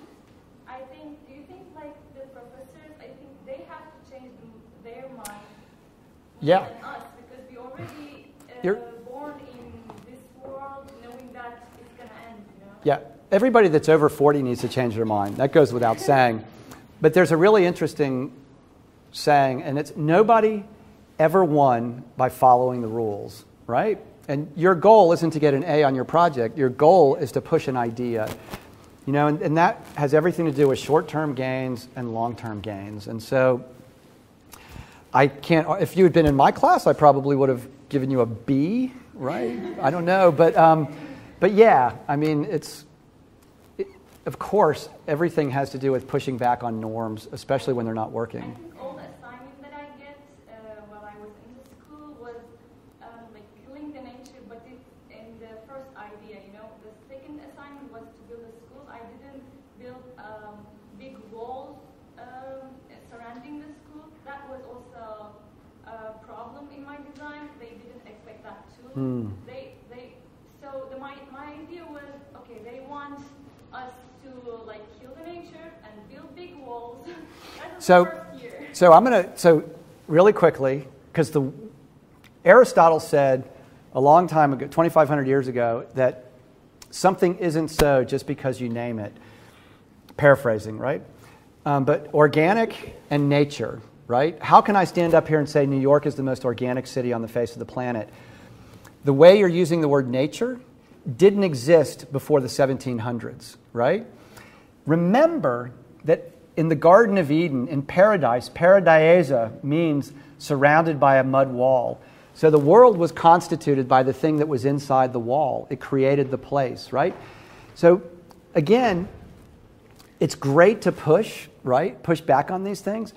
I think. Do you think like the professors? I think they have to change their mind Yeah. than us because we already uh, born in this world knowing that it's gonna end. You know. Yeah, everybody that's over 40 needs to change their mind. That goes without saying. But there's a really interesting saying, and it's nobody ever won by following the rules, right? And your goal isn't to get an A on your project, your goal is to push an idea. You know, and, and that has everything to do with short term gains and long term gains. And so I can't, if you had been in my class, I probably would have given you a B, right? I don't know. But, um, but yeah, I mean, it's, it, of course, everything has to do with pushing back on norms, especially when they're not working. think all the assignment that I get uh, while I was in the school was um, like killing the nature, but it in the first idea, you know. The second assignment was to build a school. I didn't build um, big walls um, surrounding the school. That was also a problem in my design. They didn't expect Hmm. They they so the, my my idea was okay. They want us to like kill the nature and build big walls. So- the first year. So I'm going to, so really quickly, because the Aristotle said a long time ago, 2,500 years ago, that something isn't so just because you name it. Paraphrasing, right? Um, but organic and nature, right? How can I stand up here and say New York is the most organic city on the face of the planet? The way you're using the word nature didn't exist before the 1700s, right? Remember that in the Garden of Eden, in paradise, paradiesa means surrounded by a mud wall. So the world was constituted by the thing that was inside the wall. It created the place, right? So again, it's great to push, right? Push back on these things.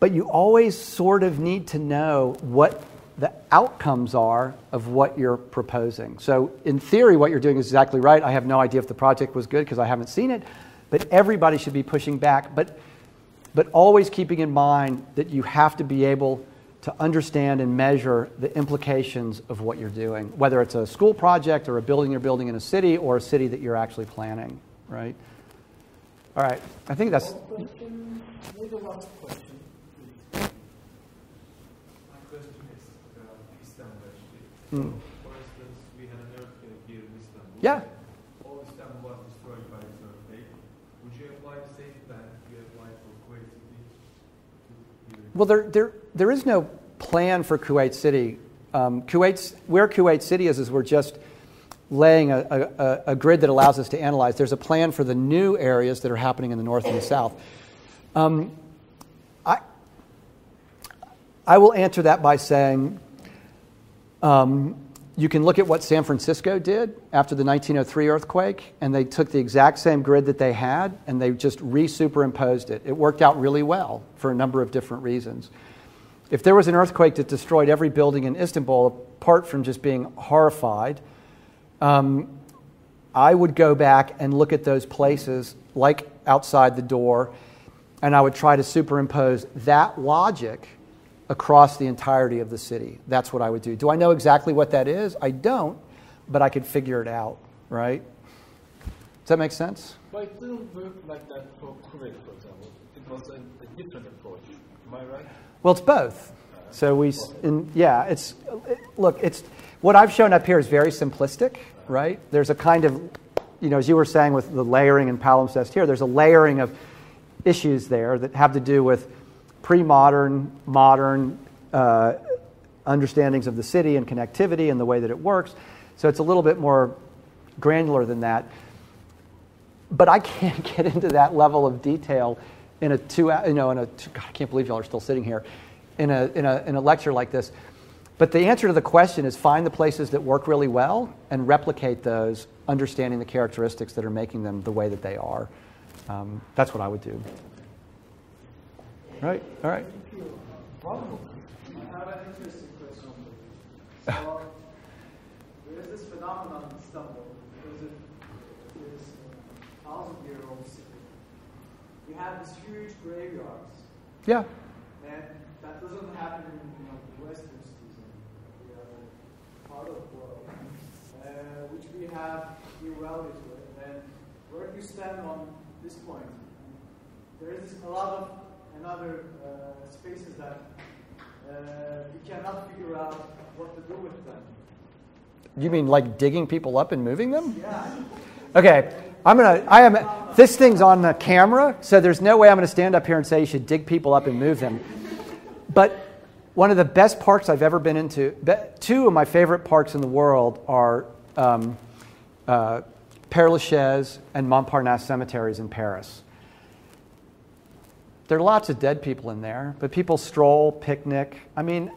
But you always sort of need to know what the outcomes are of what you're proposing. So, in theory, what you're doing is exactly right. I have no idea if the project was good because I haven't seen it, but everybody should be pushing back. But, but always keeping in mind that you have to be able to understand and measure the implications of what you're doing, whether it's a school project or a building you're building in a city or a city that you're actually planning, right? All right, I think that's. Question, maybe the last question. My question is about Istanbul actually. Mm. For instance, we had an earthquake here in Istanbul. Yeah. All Istanbul was destroyed by this earthquake. Would you apply the same plan you applied for Kuwait City? Well, there, there, there is no plan for Kuwait City. Um, Kuwait's, where Kuwait City is, is we're just laying a, a, a- a grid that allows us to analyze. There's a plan for the new areas that are happening in the north and the south. Um, I, I will answer that by saying um, you can look at what San Francisco did after the 1903 earthquake, and they took the exact same grid that they had and they just re-superimposed it. It worked out really well for a number of different reasons. If there was an earthquake that destroyed every building in Istanbul, apart from just being horrified, um, I would go back and look at those places, like outside the door, and I would try to superimpose that logic across the entirety of the city. That's what I would do. Do I know exactly what that is? I don't, but I could figure it out, right? Does that make sense? But it didn't work like that for Kuwait, for example. It was a, a different approach. Am I right? Well, it's both. So we, in, yeah, it's it, look, it's what I've shown up here is very simplistic, right? There's a kind of, you know, as you were saying with the layering and palimpsest here, there's a layering of issues there that have to do with pre-modern, modern uh, understandings of the city and connectivity and the way that it works. So it's a little bit more granular than that but I can't get into that level of detail in a two, you know, in a, God, I can't believe y'all are still sitting here, in a, in a, in a lecture like this. But the answer to the question is find the places that work really well and replicate those, understanding the characteristics that are making them the way that they are. Um, that's what I would do. Right? All right. I have an interesting question. So, there is this phenomenon in Istanbul, because it is a thousand year old city. We have these huge graveyards, Yeah. and that doesn't happen in you know, the Western cities the other part of the world, uh, which we have irrelevant with. And where do you stand on this point, there is a lot of another uh, spaces that uh, we cannot figure out what to do with them. You mean like digging people up and moving them? Yeah. Okay, I'm gonna. I am. This thing's on the camera, so there's no way I'm gonna stand up here and say you should dig people up and move them. But one of the best parks I've ever been into. Two of my favorite parks in the world are um, uh, Père Lachaise and Montparnasse cemeteries in Paris. There are lots of dead people in there, but people stroll, picnic. I mean,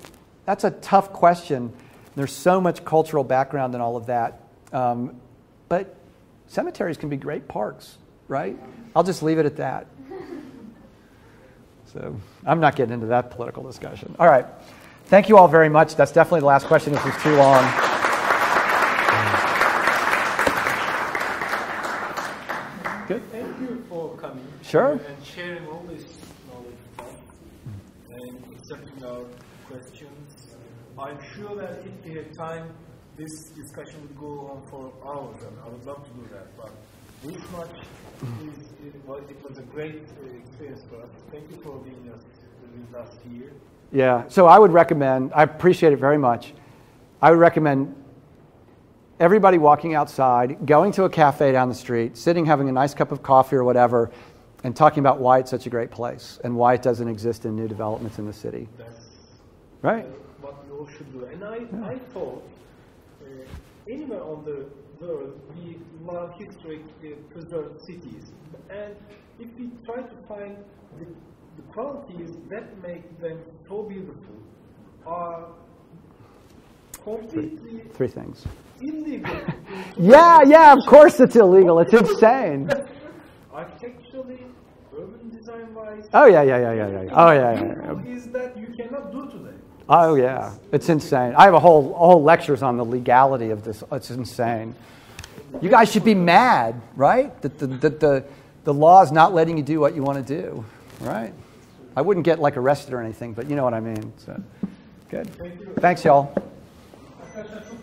that's a tough question. There's so much cultural background and all of that. Um, but cemeteries can be great parks, right? I'll just leave it at that. So I'm not getting into that political discussion. All right. Thank you all very much. That's definitely the last question. This was too long. Good. Thank you for coming. Sure. And sharing all this knowledge with us and accepting our questions. I'm sure that if we had time, this discussion would go on for hours, and I would love to do that. But this much is, it, was, it was a great uh, experience for us. Thank you for being us, with us here. Yeah. So I would recommend, I appreciate it very much. I would recommend everybody walking outside, going to a cafe down the street, sitting, having a nice cup of coffee or whatever, and talking about why it's such a great place and why it doesn't exist in new developments in the city. That's Right? All should do. And I, I thought uh, anywhere on the world we love historic uh, preserved cities. And if we try to find the, the qualities that make them so beautiful are completely Three things. illegal. Yeah, yeah, of course it's illegal. It's insane. Architecturally, urban design wise, Oh, yeah, yeah, yeah, yeah, yeah. yeah. Oh, yeah, yeah, yeah. is that you cannot do today. Oh, yeah. It's insane. I have a whole, whole lectures on the legality of this. It's insane. You guys should be mad, right? That the, that the, the law is not letting you do what you want to do, right? I wouldn't get like arrested or anything, but you know what I mean. So, good. Thanks, y'all. Arkadaşlar çok